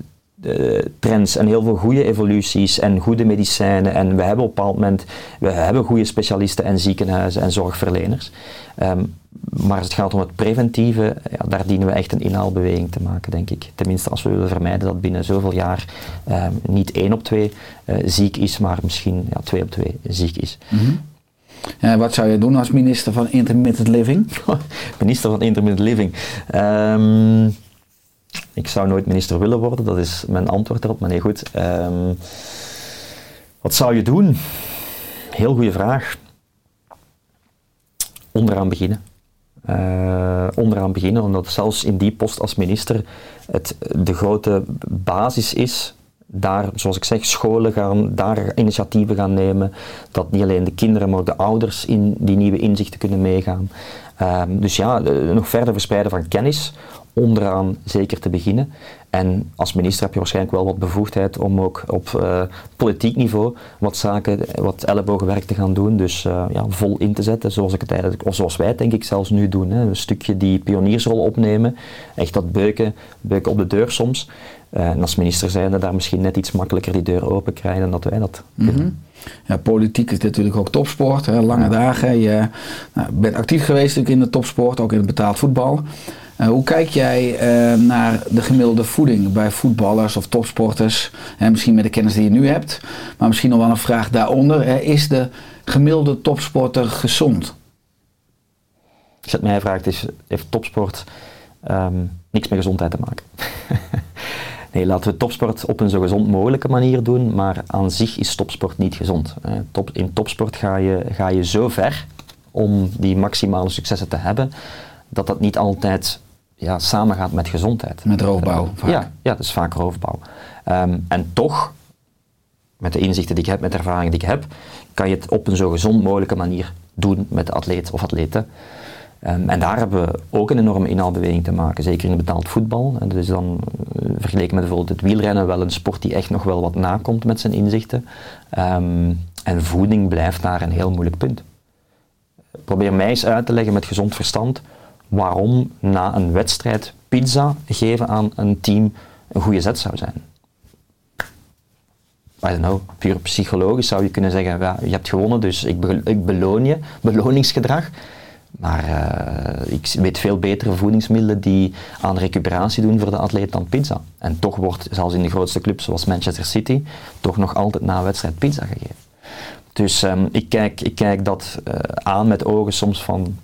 eh, trends en heel veel goede evoluties en goede medicijnen. En we hebben op een bepaald moment we hebben goede specialisten en ziekenhuizen en zorgverleners. Ehm, maar als het gaat om het preventieve, ja, daar dienen we echt een inhaalbeweging te maken, denk ik. Tenminste, als we willen vermijden dat binnen zoveel jaar ehm, niet één op twee eh, ziek is, maar misschien ja, twee op twee ziek is. Eh, wat zou je doen als minister van Intermittent Living? minister van Intermittent Living. Ehm, ik zou nooit minister willen worden, dat is mijn antwoord erop. Maar nee, goed. Ehm, wat zou je doen? Heel goede vraag. Onderaan beginnen. Eh, onderaan beginnen, omdat zelfs in die post als minister het de grote basis is. Daar, zoals ik zeg, scholen gaan, daar initiatieven gaan nemen. Dat niet alleen de kinderen, maar ook de ouders in die nieuwe inzichten kunnen meegaan. Ehm, dus ja, eh, nog verder verspreiden van kennis, onderaan zeker te beginnen. En als minister heb je waarschijnlijk wel wat bevoegdheid om ook op eh, politiek niveau wat zaken, wat ellebogenwerk te gaan doen. Dus eh, ja, vol in te zetten, zoals, ik het eigenlijk, of zoals wij het denk ik zelfs nu doen. Hè. Een stukje die pioniersrol opnemen, echt dat beuken, beuken op de deur soms. Eh, en als minister zijnde daar misschien net iets makkelijker die deur open krijgen dan dat wij dat kunnen. Mhm. Ja, politiek is natuurlijk ook topsport, hè, lange dagen. Je nou, bent actief geweest natuurlijk in de topsport, ook in het betaald voetbal. Eh, hoe kijk jij eh, naar de gemiddelde voeding bij voetballers of topsporters? Hè, misschien met de kennis die je nu hebt, maar misschien nog wel een vraag daaronder. Is de gemiddelde topsporter gezond? Als je het mij vraagt, is, heeft topsport ehm, niks met gezondheid te maken. nee, laten we topsport op een zo gezond mogelijke manier doen, maar aan zich is topsport niet gezond. Eh, top, in topsport ga je, ga je zo ver om die maximale successen te hebben, dat dat niet altijd ja, samengaat met gezondheid. Met roofbouw, vaak. Ja, ja, dat is vaak roofbouw. Ehm, en toch, met de inzichten die ik heb, met de ervaringen die ik heb, kan je het op een zo gezond mogelijke manier doen met de atleet of atleten. Ehm, en daar hebben we ook een enorme inhaalbeweging te maken, zeker in het betaald voetbal. En dus dan uh, vergeleken met bijvoorbeeld het wielrennen, wel een sport die echt nog wel wat nakomt met zijn inzichten. Ehm, en voeding blijft daar een heel moeilijk punt. Probeer mij eens uit te leggen met gezond verstand waarom na een wedstrijd pizza geven aan een team een goede zet zou zijn. I don't know, puur psychologisch zou je kunnen zeggen, ja, je hebt gewonnen, dus ik, ik beloon je, beloningsgedrag. Maar uh, ik weet veel betere voedingsmiddelen die aan recuperatie doen voor de atleet dan pizza. En toch wordt, zelfs in de grootste clubs zoals Manchester City, toch nog altijd na een wedstrijd pizza gegeven. Dus um, ik, kijk, ik kijk dat uh, aan met ogen soms van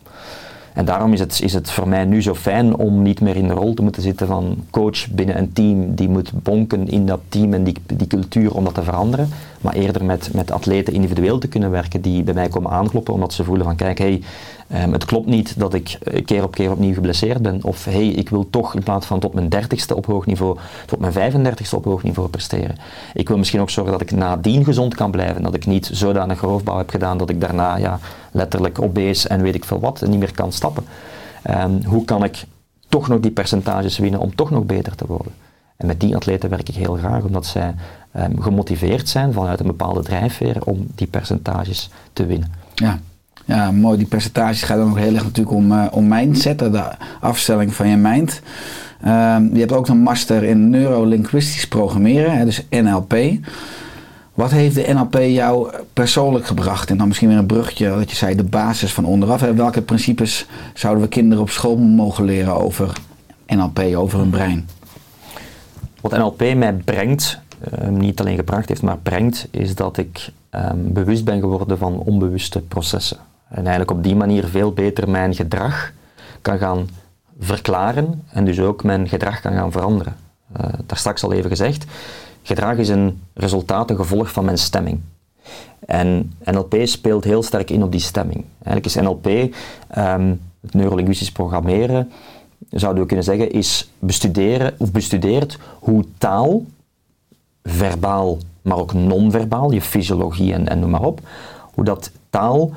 en daarom is het, is het voor mij nu zo fijn om niet meer in de rol te moeten zitten van coach binnen een team die moet bonken in dat team en die, die cultuur om dat te veranderen. Maar eerder met, met atleten individueel te kunnen werken die bij mij komen aankloppen omdat ze voelen van kijk, hey, um, het klopt niet dat ik keer op keer opnieuw geblesseerd ben. Of hey, ik wil toch in plaats van tot mijn dertigste op hoog niveau, tot mijn 35ste op hoog niveau presteren. Ik wil misschien ook zorgen dat ik nadien gezond kan blijven. Dat ik niet zodanig roofbouw heb gedaan dat ik daarna ja, letterlijk obese en weet ik veel wat niet meer kan stappen. Um, hoe kan ik toch nog die percentages winnen om toch nog beter te worden? En met die atleten werk ik heel graag, omdat zij um, gemotiveerd zijn vanuit een bepaalde drijfveer om die percentages te winnen. Ja. Ja, mooi. Die percentages gaat dan ook heel erg natuurlijk om, uh, om mindset, de afstelling van je mind. Um, je hebt ook een master in neurolinguistisch programmeren, hè, dus NLP. Wat heeft de NLP jou persoonlijk gebracht? En dan misschien weer een brugje, dat je zei, de basis van onderaf. Welke principes zouden we kinderen op school mogen leren over NLP, over hun brein? Wat NLP mij brengt, uh, niet alleen gebracht heeft, maar brengt, is dat ik um, bewust ben geworden van onbewuste processen. En eigenlijk op die manier veel beter mijn gedrag kan gaan verklaren en dus ook mijn gedrag kan gaan veranderen. Uh, daar straks al even gezegd, gedrag is een resultaat, een gevolg van mijn stemming. En NLP speelt heel sterk in op die stemming. Eigenlijk is NLP, um, het neurolinguistisch programmeren, zouden we kunnen zeggen, is bestuderen of bestudeert hoe taal, verbaal, maar ook non-verbaal, je fysiologie en, en noem maar op, hoe dat taal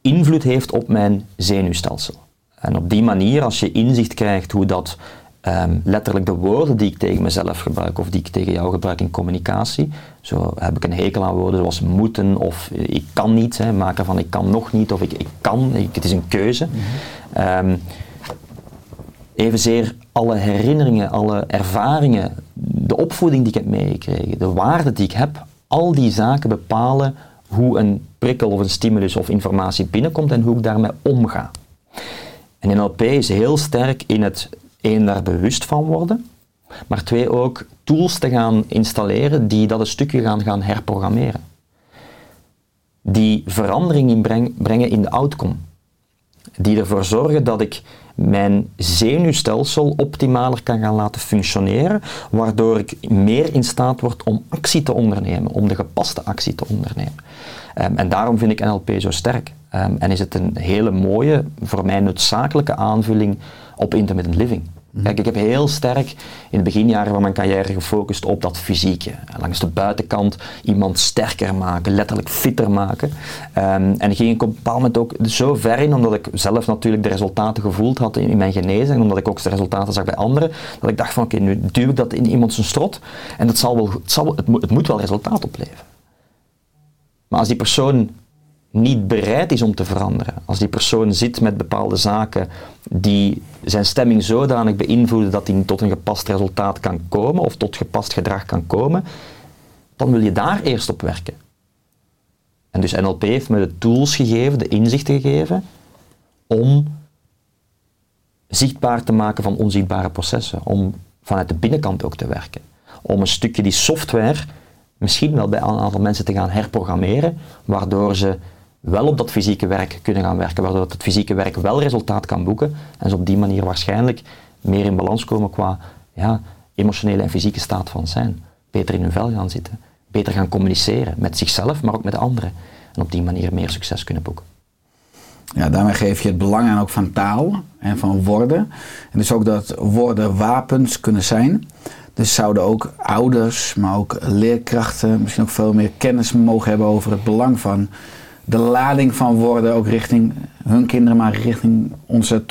invloed heeft op mijn zenuwstelsel. En op die manier, als je inzicht krijgt hoe dat um, letterlijk de woorden die ik tegen mezelf gebruik of die ik tegen jou gebruik in communicatie, zo heb ik een hekel aan woorden zoals moeten of ik kan niet, hè, maken van ik kan nog niet of ik, ik kan, ik, het is een keuze. Mm -hmm. um, evenzeer alle herinneringen, alle ervaringen, de opvoeding die ik heb meegekregen, de waarden die ik heb, al die zaken bepalen hoe een prikkel of een stimulus of informatie binnenkomt en hoe ik daarmee omga. En NLP is heel sterk in het één daar bewust van worden, maar twee ook tools te gaan installeren die dat een stukje gaan, gaan herprogrammeren. Die verandering in breng, brengen in de outcome. Die ervoor zorgen dat ik mijn zenuwstelsel optimaler kan gaan laten functioneren, waardoor ik meer in staat word om actie te ondernemen, om de gepaste actie te ondernemen. Um, en daarom vind ik NLP zo sterk. Um, en is het een hele mooie, voor mij noodzakelijke aanvulling op intermittent living. Kijk, ik heb heel sterk in de beginjaren van mijn carrière gefocust op dat fysieke. Langs de buitenkant iemand sterker maken, letterlijk fitter maken. Um, en ging ik op een bepaald moment ook zo ver in, omdat ik zelf natuurlijk de resultaten gevoeld had in, mijn genezing, omdat ik ook de resultaten zag bij anderen, dat ik dacht van oké, nu duw ik dat in iemand zijn strot en dat zal wel, het, zal, het, moet, het moet wel resultaat opleveren. Maar als die persoon niet bereid is om te veranderen, als die persoon zit met bepaalde zaken die zijn stemming zodanig beïnvloeden dat hij tot een gepast resultaat kan komen of tot gepast gedrag kan komen, dan wil je daar eerst op werken. En dus NLP heeft me de tools gegeven, de inzichten gegeven, om zichtbaar te maken van onzichtbare processen, om vanuit de binnenkant ook te werken. Om een stukje die software misschien wel bij een aantal mensen te gaan herprogrammeren, waardoor ze wel op dat fysieke werk kunnen gaan werken, waardoor het fysieke werk wel resultaat kan boeken en ze op die manier waarschijnlijk meer in balans komen qua ja, emotionele en fysieke staat van zijn. Beter in hun vel gaan zitten, beter gaan communiceren met zichzelf, maar ook met anderen. En op die manier meer succes kunnen boeken. Ja, daarmee geef je het belang aan ook van taal en van woorden. En dus ook dat woorden wapens kunnen zijn. Dus zouden ook ouders, maar ook leerkrachten misschien ook veel meer kennis mogen hebben over het belang van de lading van woorden ook richting hun kinderen, maar richting onze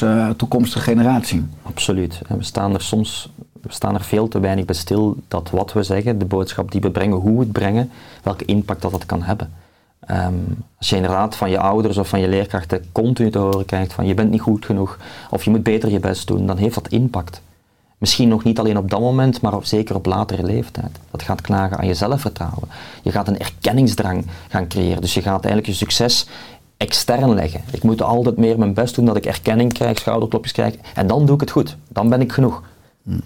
eh, toekomstige generatie. Absoluut. En we staan er soms we staan er veel te weinig bij stil dat wat we zeggen, de boodschap die we brengen, hoe we het brengen, welke impact dat dat kan hebben. Ehm, als je inderdaad van je ouders of van je leerkrachten continu te horen krijgt van je bent niet goed genoeg of je moet beter je best doen, dan heeft dat impact. Misschien nog niet alleen op dat moment, maar op, zeker op latere leeftijd. Dat gaat knagen aan je zelfvertrouwen. Je gaat een erkenningsdrang gaan creëren. Dus je gaat eigenlijk je succes extern leggen. Ik moet altijd meer mijn best doen dat ik erkenning krijg, schouderklopjes krijg en dan doe ik het goed. Dan ben ik genoeg.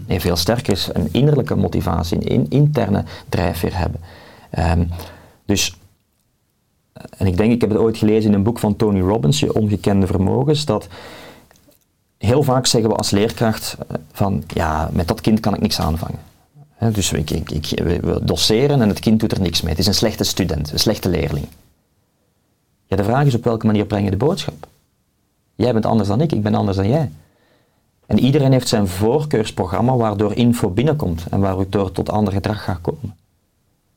Nee, veel sterker is een innerlijke motivatie, een interne drijfveer hebben. Ehm, dus, en ik denk, ik heb het ooit gelezen in een boek van Tony Robbins, Je Ongekende Vermogens, dat heel vaak zeggen we als leerkracht eh, van, ja, met dat kind kan ik niks aanvangen. Dus ik, ik, we doseren en het kind doet er niks mee. Het is een slechte student, een slechte leerling. Ja, de vraag is op welke manier breng je de boodschap? Jij bent anders dan ik, ik ben anders dan jij. En iedereen heeft zijn voorkeursprogramma waardoor info binnenkomt en waardoor tot ander gedrag gaat komen.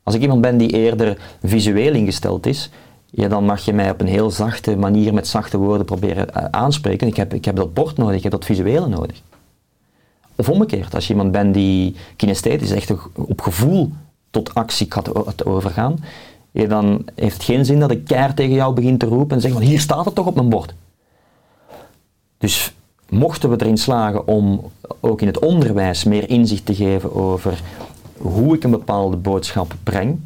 Als ik iemand ben die eerder visueel ingesteld is, ja, dan mag je mij op een heel zachte manier met zachte woorden proberen eh, aanspreken. Ik heb, ik heb dat bord nodig, ik heb dat visuele nodig. Of omgekeerd, als je iemand bent die kinesthetisch echt op gevoel tot actie gaat overgaan, ja, dan heeft het geen zin dat ik keihard tegen jou begin te roepen en zeg van hier staat het toch op mijn bord. Dus mochten we erin slagen om ook in het onderwijs meer inzicht te geven over hoe ik een bepaalde boodschap breng,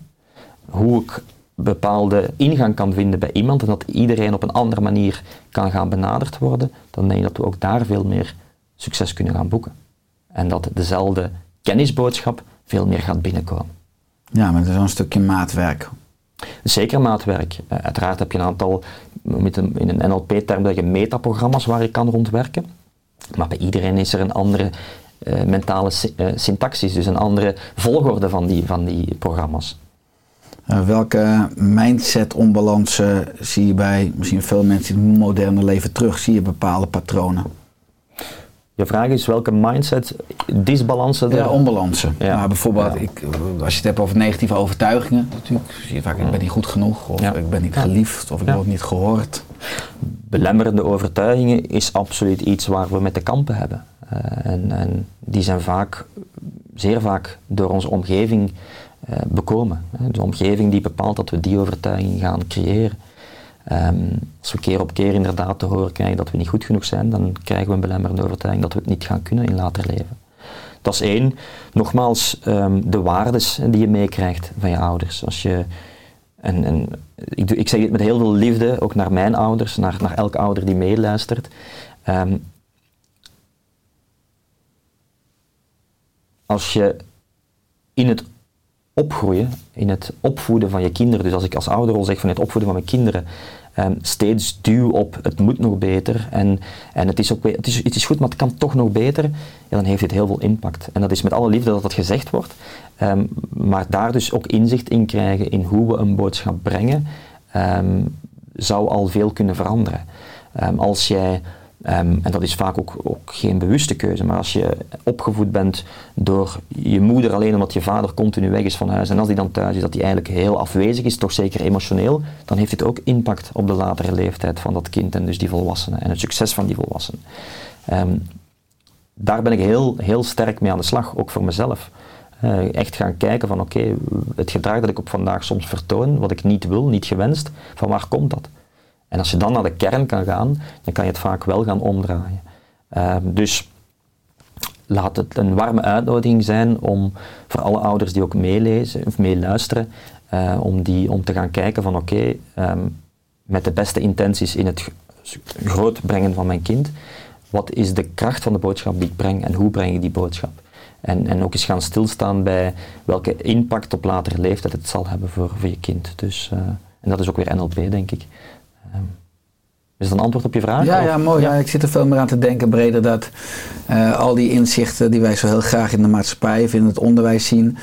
hoe ik bepaalde ingang kan vinden bij iemand en dat iedereen op een andere manier kan gaan benaderd worden, dan denk ik dat we ook daar veel meer succes kunnen gaan boeken. En dat dezelfde kennisboodschap veel meer gaat binnenkomen. Ja, maar dat is wel een stukje maatwerk. Zeker maatwerk. Uh, uiteraard heb je een aantal, met een, in een NLP-term, dat je metaprogramma's waar je kan rondwerken. Maar bij iedereen is er een andere uh, mentale uh, syntaxis, dus een andere volgorde van die, van die programma's. Welke mindset-onbalansen zie je bij misschien veel mensen in het moderne leven terug? Zie je bepaalde patronen? Je vraag is welke mindset disbalansen Ja, onbalansen. Ja. Nou, bijvoorbeeld, ja. ik, als je het hebt over negatieve overtuigingen, natuurlijk, zie je vaak ik ben niet goed genoeg, of ja. ik ben niet geliefd, of ik word niet gehoord. Belemmerende overtuigingen is absoluut iets waar we met te kampen hebben. Uh, en, en, die zijn vaak, zeer vaak door onze omgeving bekomen. De omgeving die bepaalt dat we die overtuiging gaan creëren. Um, als we keer op keer inderdaad te horen krijgen dat we niet goed genoeg zijn, dan krijgen we een belemmerende overtuiging dat we het niet gaan kunnen in later leven. Dat is één. Nogmaals, um, de waardes die je meekrijgt van je ouders. Als je, en, en ik, ik, zeg dit met heel veel liefde, ook naar mijn ouders, naar, naar elke ouder die meeluistert. Um, als je in het opgroeien, in het opvoeden van je kinderen. Dus als ik als ouder al zeg van het opvoeden van mijn kinderen, um, steeds duw op het moet nog beter en, en het, is ook, het, is, het is goed, maar het kan toch nog beter, ja, dan heeft dit heel veel impact. En dat is met alle liefde dat dat gezegd wordt, um, maar daar dus ook inzicht in krijgen in hoe we een boodschap brengen, um, zou al veel kunnen veranderen. als jij Um, en dat is vaak ook, ook, geen bewuste keuze, maar als je opgevoed bent door je moeder alleen omdat je vader continu weg is van huis en als die dan thuis is, dat hij eigenlijk heel afwezig is, toch zeker emotioneel, dan heeft dit ook impact op de latere leeftijd van dat kind en dus die volwassene en het succes van die volwassenen. Um, daar ben ik heel, heel sterk mee aan de slag, ook voor mezelf. Uh, echt gaan kijken van oké, het gedrag dat ik op vandaag soms vertoon, wat ik niet wil, niet gewenst, van waar komt dat? En als je dan naar de kern kan gaan, dan kan je het vaak wel gaan omdraaien. Uh, dus laat het een warme uitnodiging zijn om voor alle ouders die ook meelezen of meeluisteren, uh, om, die, om te gaan kijken van oké, um, met de beste intenties in het groot brengen van mijn kind, wat is de kracht van de boodschap die ik breng en hoe breng ik die boodschap? En, en ook eens gaan stilstaan bij welke impact op latere leeftijd het zal hebben voor, voor je kind. Dus, uh, en dat is ook weer NLP, denk ik. Is dat een antwoord op je vraag? Ja, ja mooi. Ja. ik zit er veel meer aan te denken, breder, dat uh, al die inzichten die wij zo heel graag in de maatschappij of in het onderwijs zien,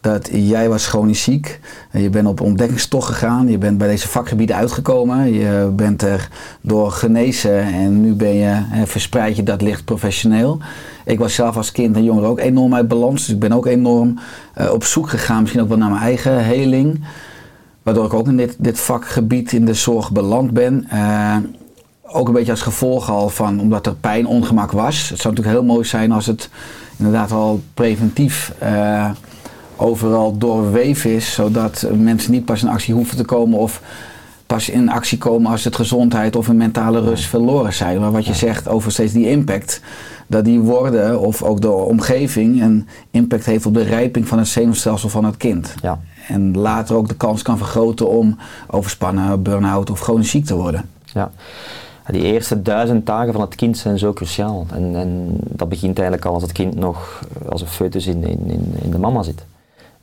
dat jij was chronisch ziek, je bent op ontdekkingstocht gegaan, je bent bij deze vakgebieden uitgekomen, je bent er door genezen en nu ben je, hè, verspreid je dat licht professioneel. Ik was zelf als kind en jonger ook enorm uit balans, dus ik ben ook enorm uh, op zoek gegaan, misschien ook wel naar mijn eigen heling. Waardoor ik ook in dit, dit vakgebied in de zorg beland ben. Eh, ook een beetje als gevolg al van, omdat er pijn, ongemak was. Het zou natuurlijk heel mooi zijn als het inderdaad al preventief eh, overal doorweven is, zodat mensen niet pas in actie hoeven te komen of pas in actie komen als het gezondheid of een mentale rust verloren zijn. Maar wat je zegt over steeds die impact, dat die woorden of ook de omgeving een impact heeft op de rijping van het zenuwstelsel van het kind. Ja. En later ook de kans kan vergroten om overspannen, burn-out of chronisch ziek te worden. Ja. Die eerste duizend dagen van het kind zijn zo cruciaal. En, en dat begint eigenlijk al als het kind nog eh, als een foetus in, in, in, de mama zit.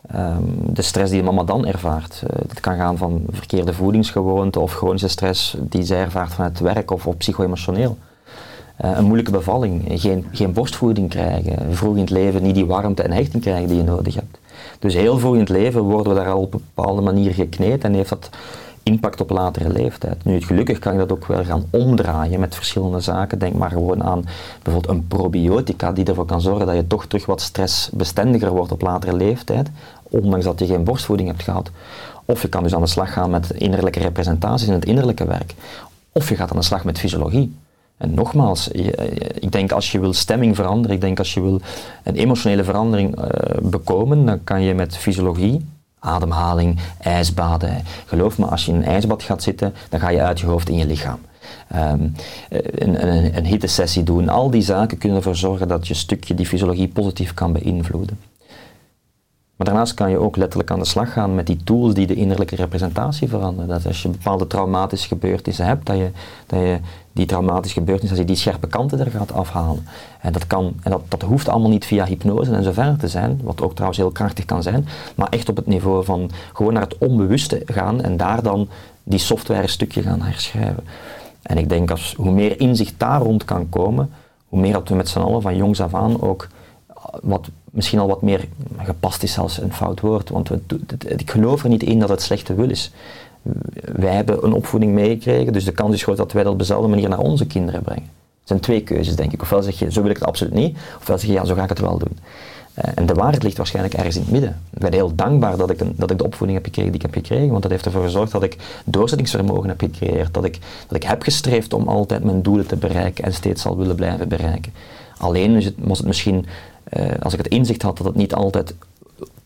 Ehm, de stress die de mama dan ervaart. eh, dat kan gaan van verkeerde voedingsgewoonten of chronische stress die zij ervaart van het werk of, of psycho-emotioneel. Eh, een moeilijke bevalling, geen, geen borstvoeding krijgen, vroeg in het leven niet die warmte en hechting krijgen die je nodig hebt. Dus heel vroeg in het leven worden we daar al op een bepaalde manier gekneed en heeft dat impact op latere leeftijd. Nu, gelukkig kan je dat ook wel gaan omdraaien met verschillende zaken. Denk maar gewoon aan bijvoorbeeld een probiotica die ervoor kan zorgen dat je toch terug wat stressbestendiger wordt op latere leeftijd, ondanks dat je geen borstvoeding hebt gehad. Of je kan dus aan de slag gaan met innerlijke representaties in het innerlijke werk. Of je gaat aan de slag met fysiologie. En nogmaals, ik denk als je wil stemming veranderen, ik denk als je wil een emotionele verandering eh, bekomen, dan kan je met fysiologie, ademhaling, ijsbaden. Geloof me, als je in een ijsbad gaat zitten, dan ga je uit je hoofd in je lichaam. Ehm, eh, een, een, een hittesessie doen, al die zaken kunnen ervoor zorgen dat je stukje die fysiologie positief kan beïnvloeden. Maar daarnaast kan je ook letterlijk aan de slag gaan met die tools die de innerlijke representatie veranderen. Dat als je bepaalde traumatische gebeurtenissen hebt, dat je, dat je die traumatische gebeurtenissen, dat je die scherpe kanten er gaat afhalen. En dat, kan, en dat, dat hoeft allemaal niet via hypnose en zo verder te zijn, wat ook trouwens heel krachtig kan zijn, maar echt op het niveau van gewoon naar het onbewuste gaan en daar dan die software stukje gaan herschrijven. En ik denk als hoe meer inzicht daar rond kan komen, hoe meer dat we met z'n allen van jongs af aan ook wat misschien al wat meer gepast is als een fout woord, want ik geloof er niet in dat het slechte wil is. Wij hebben een opvoeding meegekregen, dus de kans is groot dat wij dat op dezelfde manier naar onze kinderen brengen. Het zijn twee keuzes, denk ik. Ofwel zeg je, zo wil ik het absoluut niet, ofwel zeg je, ja, zo ga ik het wel doen. Eh, en de waarheid ligt waarschijnlijk ergens in het midden. Ik ben heel dankbaar dat ik, een, dat ik de opvoeding heb gekregen die ik heb gekregen, want dat heeft ervoor gezorgd dat ik doorzettingsvermogen heb gecreëerd, dat ik, dat ik heb gestreefd om altijd mijn doelen te bereiken en steeds zal willen blijven bereiken. Alleen is het, misschien, als ik het inzicht had dat het niet altijd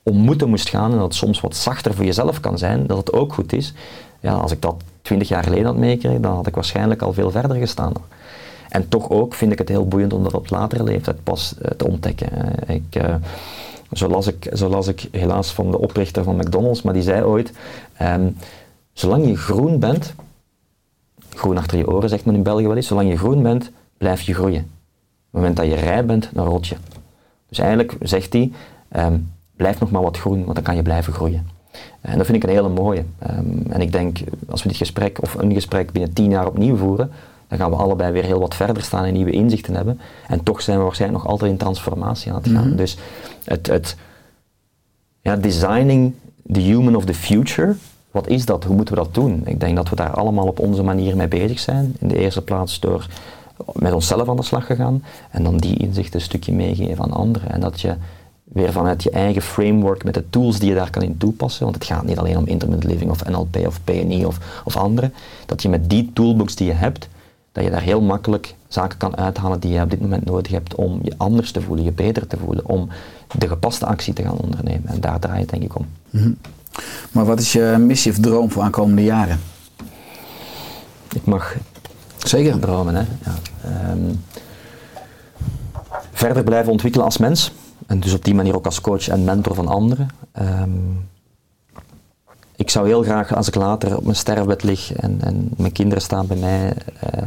om moeten moest gaan en dat het soms wat zachter voor jezelf kan zijn, dat het ook goed is. Ja, als ik dat twintig jaar geleden had meegekregen, dan had ik waarschijnlijk al veel verder gestaan. En toch ook vind ik het heel boeiend om dat op latere leeftijd pas eh, te ontdekken. Eh, ik, eh, zo, las ik, ik helaas van de oprichter van McDonald's, maar die zei ooit, ehm, zolang je groen bent, groen achter je oren zegt men in België wel eens, zolang je groen bent, blijf je groeien. Op het moment dat je rijp bent, dan rot je. Dus eigenlijk zegt hij, ehm, blijf nog maar wat groen, want dan kan je blijven groeien. En dat vind ik een hele mooie. Ehm, en ik denk, als we dit gesprek of een gesprek binnen tien jaar opnieuw voeren, dan gaan we allebei weer heel wat verder staan en nieuwe inzichten hebben. En toch zijn we waarschijnlijk nog altijd in transformatie aan het gaan. Dus het, het ja, designing the human of the future, wat is dat? Hoe moeten we dat doen? Ik denk dat we daar allemaal op onze manier mee bezig zijn. In de eerste plaats door met onszelf aan de slag te gaan en dan die inzichten een stukje meegeven aan anderen. En dat je weer vanuit je eigen framework met de tools die je daar kan in toepassen, want het gaat niet alleen om intermittent living of NLP of PNI of, of andere, dat je met die toolbox die je hebt, dat je daar heel makkelijk zaken kan uithalen die je op dit moment nodig hebt om je anders te voelen, je beter te voelen, om de gepaste actie te gaan ondernemen. En daar draai je het denk ik om. Maar wat is je missie of droom voor aankomende jaren? Ik mag Zeker. Hè? Ja. Ehm, verder blijven ontwikkelen als mens. En dus op die manier ook als coach en mentor van anderen. Ehm, ik zou heel graag, als ik later op mijn sterfbed lig en, en mijn kinderen staan bij mij, eh,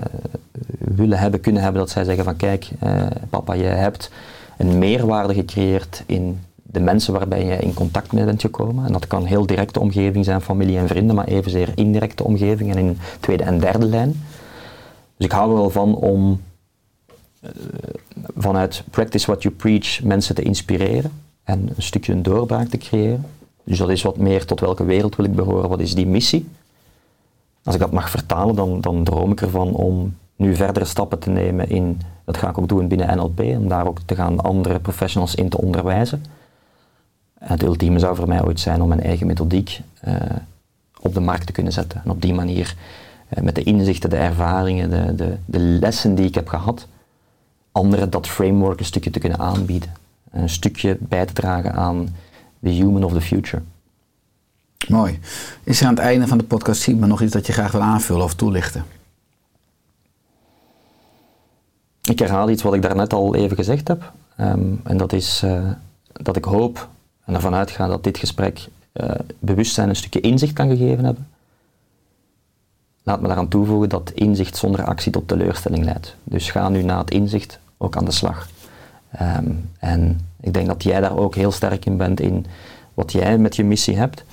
willen hebben, kunnen hebben dat zij zeggen van kijk, eh, papa, je hebt een meerwaarde gecreëerd in de mensen waarbij je in contact mee bent gekomen. En dat kan heel directe omgeving zijn, familie en vrienden, maar evenzeer indirecte omgeving en in tweede en derde lijn. Dus ik hou er wel van om eh, vanuit practice what you preach mensen te inspireren en een stukje een doorbraak te creëren. Dus dat is wat meer tot welke wereld wil ik behoren, wat is die missie. Als ik dat mag vertalen, dan, dan droom ik ervan om nu verdere stappen te nemen in, dat ga ik ook doen binnen NLP, om daar ook te gaan andere professionals in te onderwijzen. En het ultieme zou voor mij ooit zijn om mijn eigen methodiek eh, op de markt te kunnen zetten. En op die manier, met de inzichten, de ervaringen, de, de, de lessen die ik heb gehad, anderen dat framework een stukje te kunnen aanbieden. En een stukje bij te dragen aan the human of the future. Mooi. Is er aan het einde van de podcast, nog iets dat je graag wil aanvullen of toelichten? Ik herhaal iets wat ik daarnet al even gezegd heb. Ehm, en dat is eh, dat ik hoop en ervan uitga dat dit gesprek eh, bewustzijn een stukje inzicht kan gegeven hebben. Laat me daaraan toevoegen dat inzicht zonder actie tot teleurstelling leidt. Dus ga nu na het inzicht ook aan de slag. Ehm, en ik denk dat jij daar ook heel sterk in bent in wat jij met je missie hebt.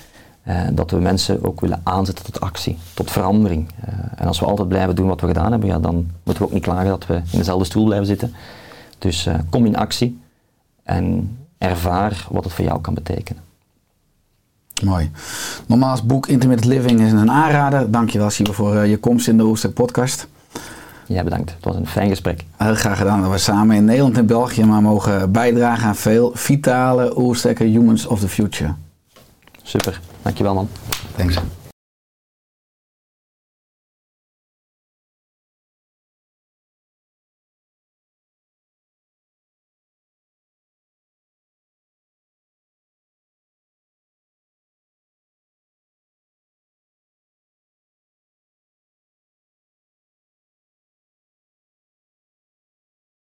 Uh, dat we mensen ook willen aanzetten tot actie, tot verandering. Uh, en als we altijd blijven doen wat we gedaan hebben, ja, dan moeten we ook niet klagen dat we in dezelfde stoel blijven zitten. Dus uh, kom in actie en ervaar wat het voor jou kan betekenen. Mooi. Nogmaals, boek Intermittent Living is een aanrader. Dankjewel Sibo voor je komst in de Oester podcast. Jij bedankt. Het was een fijn gesprek. Heel graag gedaan dat we samen in Nederland en België maar mogen bijdragen aan veel vitale Oersterke Humans of the Future. Super. Dankjewel man. Thanks.